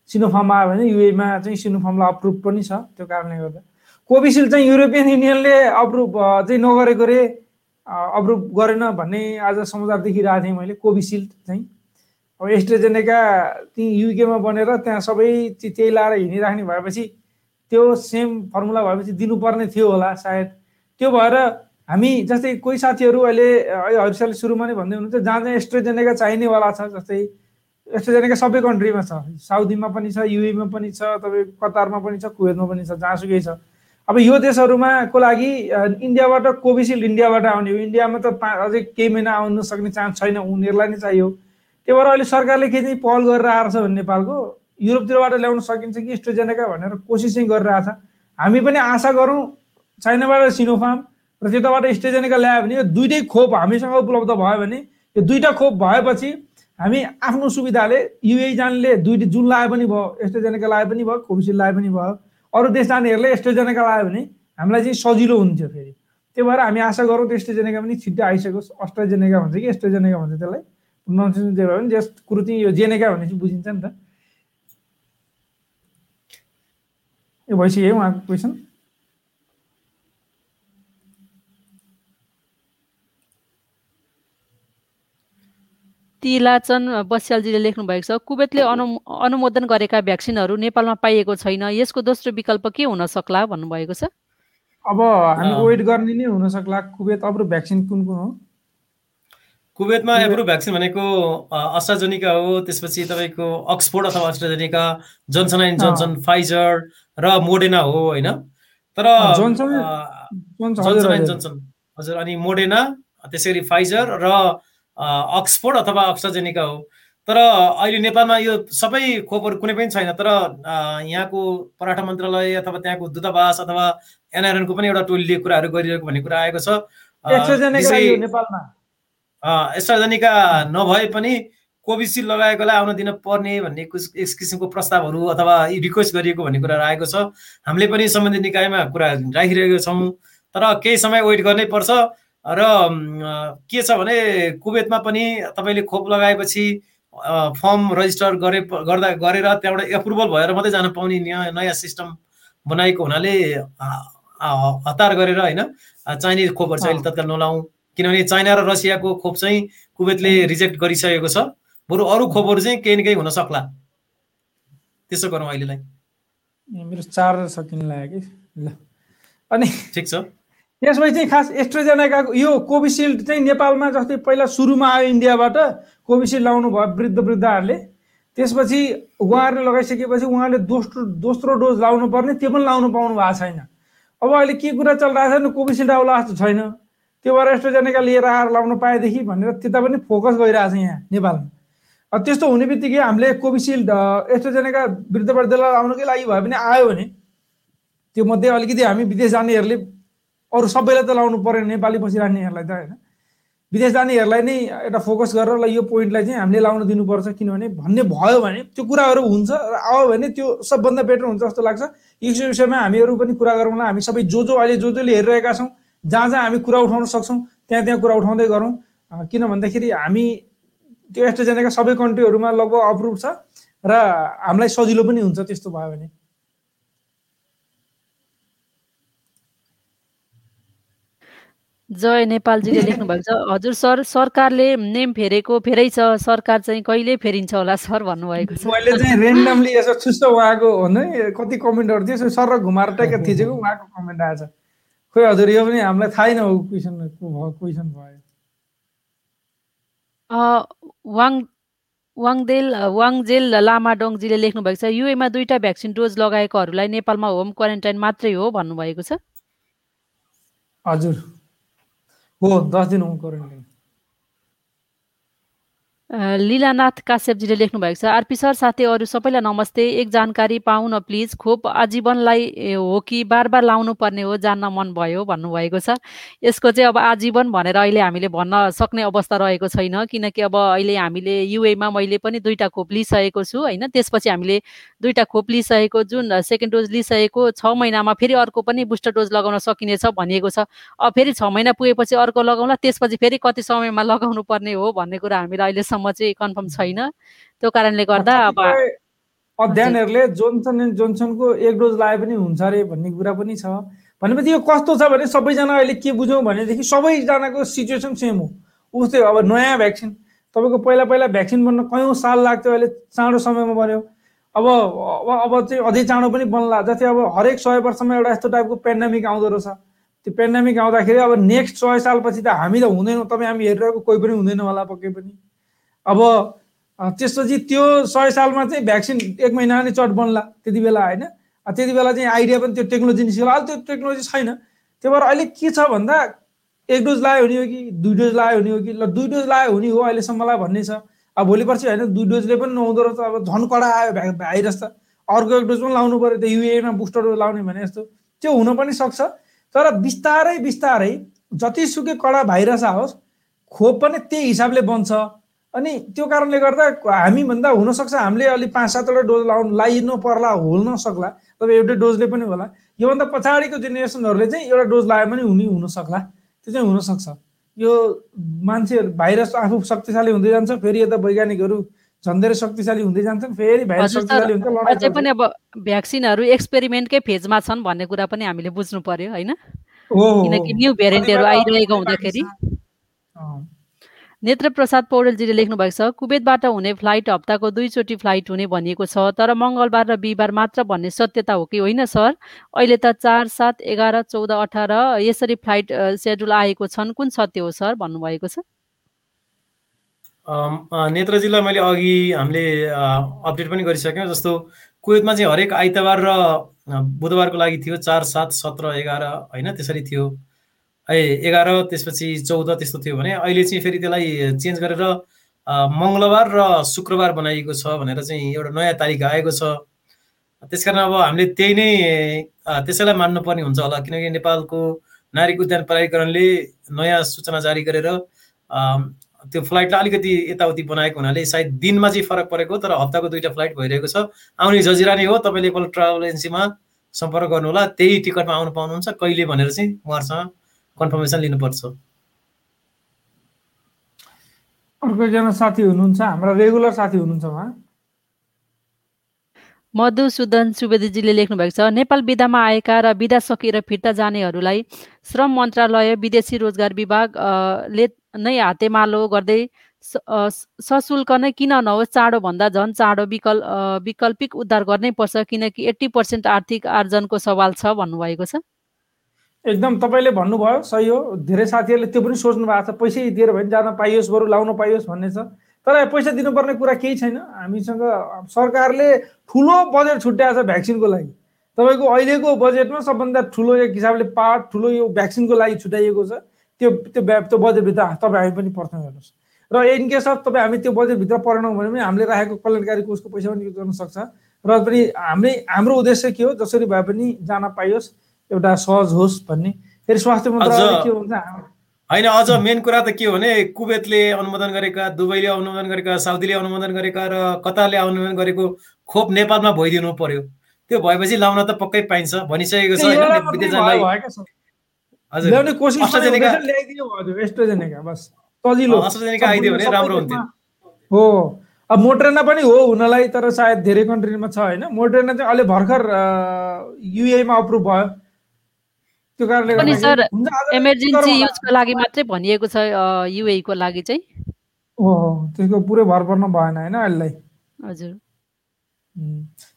सिनोफार्म आयो भने युएमा चाहिँ सिनोफार्मलाई अप्रुभ पनि छ त्यो कारणले गर्दा। कोभिसिल्ड चाहिँ युरोपियन युनियनले अप्रुभ चाहिँ नगरेको रे अप्रुभ गरेन भन्ने आज समाचार देखिरहेको थिएँ मैले कोभिसिल्ड चाहिँ। अब एस्ट्रेजेनेका ती युकेमा बनेर त्यहाँ सबै त्यही लाएर हिँडिराख्ने भएपछि त्यो सेम फर्मुला भएपछि दिनुपर्ने थियो होला सायद। त्यो भएर हामी जस्तै कोही साथीहरू अहिले हरिसाले सुरुमा नै भन्दै हुनुहुन्छ जहाँ जहाँ एस्ट्रेजेनेका चाहिनेवाला छ जस्तै एस्ट्रेजेनेका सबै कन्ट्रीमा छ। साउदीमा पनि छ युएमा पनि छ तपाईँ कतारमा पनि छ कुवेतमा पनि छ जहाँसुकै छ। अब यो देशहरूमा को लागि इन्डियाबाट कोभिसिल्ड इन्डियाबाट आउने हो। इन्डियामा त अझै केही महिना आउनु सक्ने चान्स छैन उनीहरूलाई नै चाहियो। त्यही भएर अहिले सरकारले के चाहिँ पहल गरेर आएको छ भने नेपालको? युरोपतिरबाट ल्याउन सकिन्छ कि एस्ट्रोजेनेका भनेर कोसिस चाहिँ छ। हामी पनि आशा गरौँ चाइनाबाट सिनोफार्म र त्यताबाट एस्ट्रोजेनेका ल्यायो भने यो दुइटै खोप हामीसँग उपलब्ध भयो भने यो दुईवटा खोप भएपछि हामी आफ्नो सुविधाले युए जानेले दुई जुन लाए पनि भयो एस्ट्रोजेनेका लाए पनि भयो कोभिसिल्ड लाए पनि भयो अरू देश जानेहरूले एस्ट्रोजेनेका लायो भने हामीलाई चाहिँ सजिलो हुन्थ्यो फेरि। त्यही भएर हामी आशा गरौँ एस्ट्रोजेनेका पनि छिट्टै आइसकोस् अस्ट्रोजेनेका भन्छ कि एस्ट्रोजेनेका भन्छ त्यसलाई। प्रोनाउन्सिएसन जे भयो भने जस कुरो चाहिँ यो जेनेका भने चाहिँ बुझिन्छ नि त। यो भइसक्यो उहाँको क्वेसन तिलाचन बस्यालजीले लेख्नु भएको छ कुवेतले अनु अनुमोदन गरेका भ्याक्सिनहरू नेपालमा पाइएको छैन यसको दोस्रो विकल्प के हुन सक्ला भन्नुभएको छ? अब हामी वेट गर्ने नै हुन सक्ला कुवेत अब भ्याक्सिन कुन कुन हो? कुवेतमा एप्रुभ भ्याक्सिन भनेको अस्ट्राजेनिका हो त्यसपछि तपाईँको अक्सफोर्ड अथवा AstraZeneca Johnson and Johnson Pfizer र मोडेना हो होइन? तर जोन्सन एन्ड जोन्सन हजुर अनि मोडेना त्यसै गरी फाइजर र अक्सफोर्ड अथवा अस्ट्राजेनिका हो। तर अहिले नेपालमा यो सबै खोपहरू कुनै पनि छैन। तर यहाँको पराठा मन्त्रालय अथवा त्यहाँको दूतावास अथवा एनआरएनको पनि एउटा टोलीले कुराहरू गरिरहेको भन्ने कुरा आएको छ। एस्ट्राजेनिका नभए पनि कोभिसिल्ड लगाएकोलाई आउन दिन पर्ने भन्ने यस किसिमको प्रस्तावहरू अथवा रिक्वेस्ट गरिएको भन्ने कुरा आएको छ। हामीले पनि सम्बन्धित निकायमा कुरा राखिरहेका छौँ। तर केही समय वेट गर्नै पर्छ। र के छ भने कुवेतमा पनि तपाईँले खोप लगाएपछि फर्म रजिस्टर गरे गर्दा गरेर त्यहाँबाट एप्रुभल भएर मात्रै जान पाउने नयाँ नयाँ सिस्टम बनाएको हुनाले हतार गरेर होइन चाइनिज खोपहरू चाहिँ अहिले तत्काल नलाउँ। किनभने चाइना र रसियाको खोप चाहिँ कुवेतले रिजेक्ट गरिसकेको छ। बरु अरू खोपहरू चाहिँ केही न केही हुन सक्ला। त्यसो गरौँ अहिलेलाई। मेरो चार सकिन लाग्यो कि? ल। अनि ठिक छ। त्यसपछि चाहिँ खास एस्ट्रोजेनेका यो कोभिसिल्ड चाहिँ नेपालमा जस्तै पहिला सुरुमा आयो इन्डियाबाट कोभिसिल्ड लाउनु भयो वृद्ध वृद्धहरूले। त्यसपछि उहाँहरूले लगाइसकेपछि उहाँले दोस्रो दोस्रो डोज लाउनु पर्ने त्यो पनि लाउनु पाउनु भएको छैन। अब अहिले के कुरा चलिरहेको छ कोभिसिल्ड आउला जस्तो छैन। त्यो भएर एस्ट्रोजेनेका लिएर आएर लाउनु पाएदेखि भनेर त्यता पनि फोकस गरिरहेको छ यहाँ नेपालमा। त्यस्तो हुने बित्तिकै हामीले कोभिसिल्ड एस्ट्रोजेनेका वृद्ध वृद्धलाई लाउनुकै लागि भयो भने आयो भने त्यो मध्ये अलिकति हामी विदेश जानेहरूले अरू सबैलाई त लाउनु परेन नेपाली बसिरहनेहरूलाई त होइन। विदेश जानेहरूलाई नै एउटा फोकस गरेर ल यो पोइन्टलाई चाहिँ हामीले लाउन दिनुपर्छ किनभने भन्ने भयो भने त्यो कुराहरू हुन्छ र आयो भने त्यो सबभन्दा बेटर हुन्छ जस्तो लाग्छ। यस विषयमा हामीहरू पनि कुरा गरौँला हामी सबै जो जो अहिले जो जसले हेरिरहेका छौँ जहाँ जहाँ हामी कुरा उठाउन सक्छौँ त्यहाँ त्यहाँ कुरा उठाउँदै गरौँ। किन भन्दाखेरि हामी त्यो एस्ट्रोजेनेका सबै कन्ट्रीहरूमा लगभग अप्रुभ छ र हामीलाई सजिलो पनि हुन्छ त्यस्तो भयो भने। जय नेपालजीले लेख्नु भएको छ। हजुर सर सरकारले नेम फेरेको फेरै छ। सरकार चाहिँ कहिले फेरिन्छ होला सर भन्नुभएको छ। मैले चाहिँ रेन्डमली यसो छुस्त उहाँको भन्नु कति कमेन्टहरू थियो सर घुमाएर ट्याक थिचेको उहाँको कमेन्ट आएछ। खोइ हजुर यो पनि हामीलाई थाहै न क्वेसन क्वेसन भयो। वाङ वाङदेल वाङजेल लामाडोङजीले लेख्नु भएको छ युएमा दुईटा भ्याक्सिन डोज लगाएकोहरूलाई नेपालमा होम क्वारेन्टाइन मात्रै हो भन्नुभएको छ। हजुर। हो दस दिन होम क्वारेन्टाइन लीलानाथ काश्यपजीले लेख्नु भएको छ आरपी सर साथै अरू सबैलाई नमस्ते। एक जानकारी पाउन प्लिज। खोप आजीवनलाई हो कि बार बार लाउनु पर्ने हो जान्न मन भयो भन्नुभएको छ। यसको चाहिँ अब आजीवन भनेर अहिले हामीले भन्न सक्ने अवस्था रहेको छैन किनकि अब अहिले हामीले युएमा मैले पनि दुईवटा खोप लिइसकेको छु होइन? त्यसपछि हामीले दुईवटा खोप लिइसकेको जुन सेकेन्ड डोज लिइसकेको छ महिनामा फेरि अर्को पनि बुस्टर डोज लगाउन सकिनेछ भनिएको छ। अब फेरि छ महिना पुगेपछि अर्को लगाउँला त्यसपछि फेरि कति समयमा लगाउनु पर्ने हो भन्ने कुरा हामीलाई अहिलेसम्म चाहिँ कन्फर्म छैन। त्यो कारणले गर्दा अब अध्ययनहरूले जोन्सन एन्ड जोन्सनको एक डोज लाए पनि हुन्छ अरे भन्ने कुरा पनि छ। भनेपछि यो कस्तो छ भने सबैजना अहिले के बुझौँ भनेदेखि सबैजनाको सिचुएसन सेम हो। उस्तै अब नयाँ भ्याक्सिन तपाईँको पहिला पहिला भ्याक्सिन बन्न कयौँ साल लाग्थ्यो अहिले चाँडो समयमा बन्यो। अब अब अब चाहिँ अझै चाँडो पनि बन्ला। जति अब हरेक सय वर्षमा एउटा यस्तो टाइपको पेन्डामिक आउँदो रहेछ। त्यो पेन्डामिक आउँदाखेरि अब नेक्स्ट सय सालपछि त हामी त हुँदैनौँ। तपाईँ हामी हेरिरहेको कोही पनि हुँदैन होला पक्कै पनि। अब त्यसपछि त्यो सय सालमा चाहिँ भ्याक्सिन एक महिना नै चट बन्ला त्यति बेला होइन। त्यति बेला चाहिँ आइडिया पनि त्यो टेक्नोलोजी निस्क्यो अहिले त्यो टेक्नोलोजी छैन। त्यही भएर अहिले के छ भन्दा एक डोज लायो हुने हो कि दुई डोज लायो हुने हो कि ल दुई डोज लायो हुने हो अहिलेसम्मलाई भन्ने छ। अब भोलि पर्सि होइन दुई डोजले पनि नहुँदो रहेछ। अब झन् कडा आयो भाइरस त। अर्को एक डोज पनि लाउनु पऱ्यो त्यो युएमा बुस्टर डोज लाउने भने जस्तो। त्यो हुन पनि सक्छ। तर बिस्तारै बिस्तारै जतिसुकै कडा भाइरस आओस् खोप पनि त्यही हिसाबले बन्छ। अनि त्यो कारणले गर्दा हामीभन्दा हुनसक्छ हामीले अलिक पाँच सातवटा डोज लाउनु लाइनु पर्ला होल्न सक्ला तपाईँ एउटै डोजले पनि होला। योभन्दा पछाडिको जेनेरेसनहरूले चाहिँ एउटा डोज लगायो भने हुने हुनसक्ला। त्यो चाहिँ हुनसक्छ। यो मान्छेहरू भाइरस आफू शक्तिशाली हुँदै जान्छ फेरि यता वैज्ञानिकहरू झन् धेरै शक्तिशाली हुँदै जान्छन् फेरि भाइरस शक्तिशाली हुन्छ अझै पनि अब भ्याक्सिनहरू एक्सपेरिमेन्टकै फेजमा छन् भन्ने कुरा पनि हामीले बुझ्नु पर्यो होइन? किनकि न्यू भेरिएन्टहरू आइरहेको हुँदाखेरि। नेत्र प्रसाद पौडेलजीले लेख्नु भएको छ कुवेतबाट हुने फ्लाइट हप्ताको दुईचोटि फ्लाइट हुने भनिएको छ तर मङ्गलबार र बिहिबार मात्र भन्ने सत्यता हो कि होइन सर? अहिले त चार सात एघार चौध अठार यसरी फ्लाइट सेड्युल आएको छन्। कुन सत्य हो सर भन्नुभएको छ? नेत्रजीलाई मैले अघि हामीले अपडेट पनि गरिसक्यौँ जस्तो कुवेतमा चाहिँ हरेक आइतबार र बुधबारको लागि थियो चार सात सत्र एघार होइन त्यसरी थियो। एघार त्यसपछि चौध त्यस्तो थियो भने अहिले चाहिँ फेरि त्यसलाई चेन्ज गरेर मङ्गलबार र शुक्रबार बनाइएको छ भनेर चाहिँ एउटा नयाँ तारिक आएको छ। त्यस कारण अब हामीले त्यही नै त्यसैलाई मान्नुपर्ने हुन्छ होला किनकि नेपालको नागरिक उद्यान प्राधिकरणले नयाँ सूचना जारी गरेर त्यो फ्लाइटलाई अलिकति यताउति बनाएको हुनाले सायद दिनमा चाहिँ फरक परेको तर हप्ताको दुईवटा फ्लाइट भइरहेको छ। आउने जजिरा नै हो तपाईँले एकपल्ट ट्राभल एजेन्सीमा सम्पर्क गर्नुहोला त्यही टिकटमा आउनु पाउनुहुन्छ कहिले भनेर चाहिँ उहाँहरूसँग कन्फर्मेसन लिनुपर्छ। अर्को एकजना साथी हुनुहुन्छ हाम्रा रेगुलर साथी हुनुहुन्छ उहाँ। मधुसूदन सुवेदीजीले लेख्नु भएको छ नेपाल विधामा आएका र विधा सकिएर फिर्ता जानेहरूलाई श्रम मन्त्रालय विदेशी रोजगार विभागले नै हातेमालो गर्दै सशुल्क नै किन नहोस् चाँडो भन्दा झन् चाँडो विकल्प वैकल्पिक उद्धार गर्नै पर्छ किनकि एट्टी पर्सेन्ट आर्थिक आर्जनको सवाल छ भन्नुभएको छ। एकदम तपाईँले भन्नुभयो सही हो। धेरै साथीहरूले त्यो पनि सोच्नु भएको छ पैसै दिएर भने जान पाइयोस् बरु लाउन पाइयोस् भन्ने छ। तर पैसा दिनुपर्ने कुरा केही छैन। हामीसँग सरकारले ठुलो बजेट छुट्याएको छ भ्याक्सिनको लागि। तपाईँको अहिलेको बजेटमा सबभन्दा ठुलो एक हिसाबले पार्ट ठुलो यो भ्याक्सिनको लागि छुट्याइएको छ। त्यो त्यो त्यो बजेटभित्र तपाईँ हामी पनि पर्छौँ हेर्नुहोस् र इन केस अफ तपाईँ हामी त्यो बजेटभित्र परेनौँ भने पनि हामीले राखेको कल्याणकारी कोषको पैसा पनि युज गर्न सक्छ। र पनि हामीले हाम्रो उद्देश्य के हो? जसरी भए पनि जान पाइयोस्। एउटा सहज होस् भन्ने। फेरि स्वास्थ्य मन्त्रालय के हुन्छ होइन अझ मेन कुरा त के हो भने कुवेतले अनुमोदन गरेका दुबईले अनुमोदन गरेका साउदीले अनुमोदन गरेका र कतारले अनुमोदन गरेको खोप नेपालमा भइदिनु पर्यो। त्यो भएपछि लाउन त पक्कै पाइन्छ भनिसकेको छ हो। अब मोट्रेना पनि हो हुनलाई तर सायद धेरै कन्ट्रीमा छ होइन। मोट्रेना चाहिँ अहिले भर्खर युएमा अप्रुभ भयो। त्यो कारणले पनि सर इमर्जेन्सी युजको लागि मात्रै भनिएको छ युए को लागि चाहिँ? हो त्यसको पुरै भर पर्न भएन होइन अहिलेलाई? हजुर।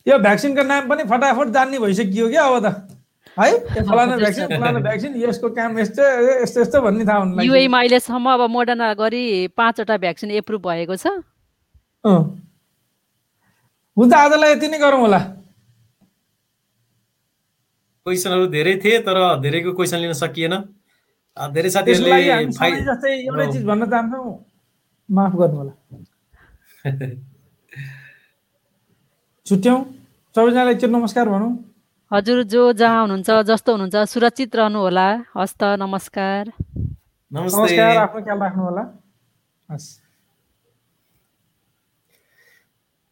यो भ्याक्सिनको नाम पनि फटाफट जान्ने भइसक्यो क्या अब त। है फलाना भ्याक्सिन फलाना भ्याक्सिन यसको काम यस्तो यस्तो यस्तो भन्ने थाहा हुनु युएमा अहिलेसम्म अब मोडर्ना गरी पाँचवटा भ्याक्सिन एप्रुभ भएको छ। हुन्छ आजलाई यति नै गरौँ होला। क्वेसनहरू धेरै थिए तर धेरैको क्वेसन लिन सकिएन। धेरै साथीहरूले जस्तै एउटै चिज भन्न चाहन्छौँ माफ गर्नु होला। छुट्यौँ। सबैजनालाई एकचोटि नमस्कार भनौँ। हजुर जो जहाँ हुनुहुन्छ जस्तो हुनुहुन्छ सुरक्षित रहनु होला। हस्त नमस्कार। नमस्ते। नमस्कार आफ्नो ख्याल राख्नु होला। हस्।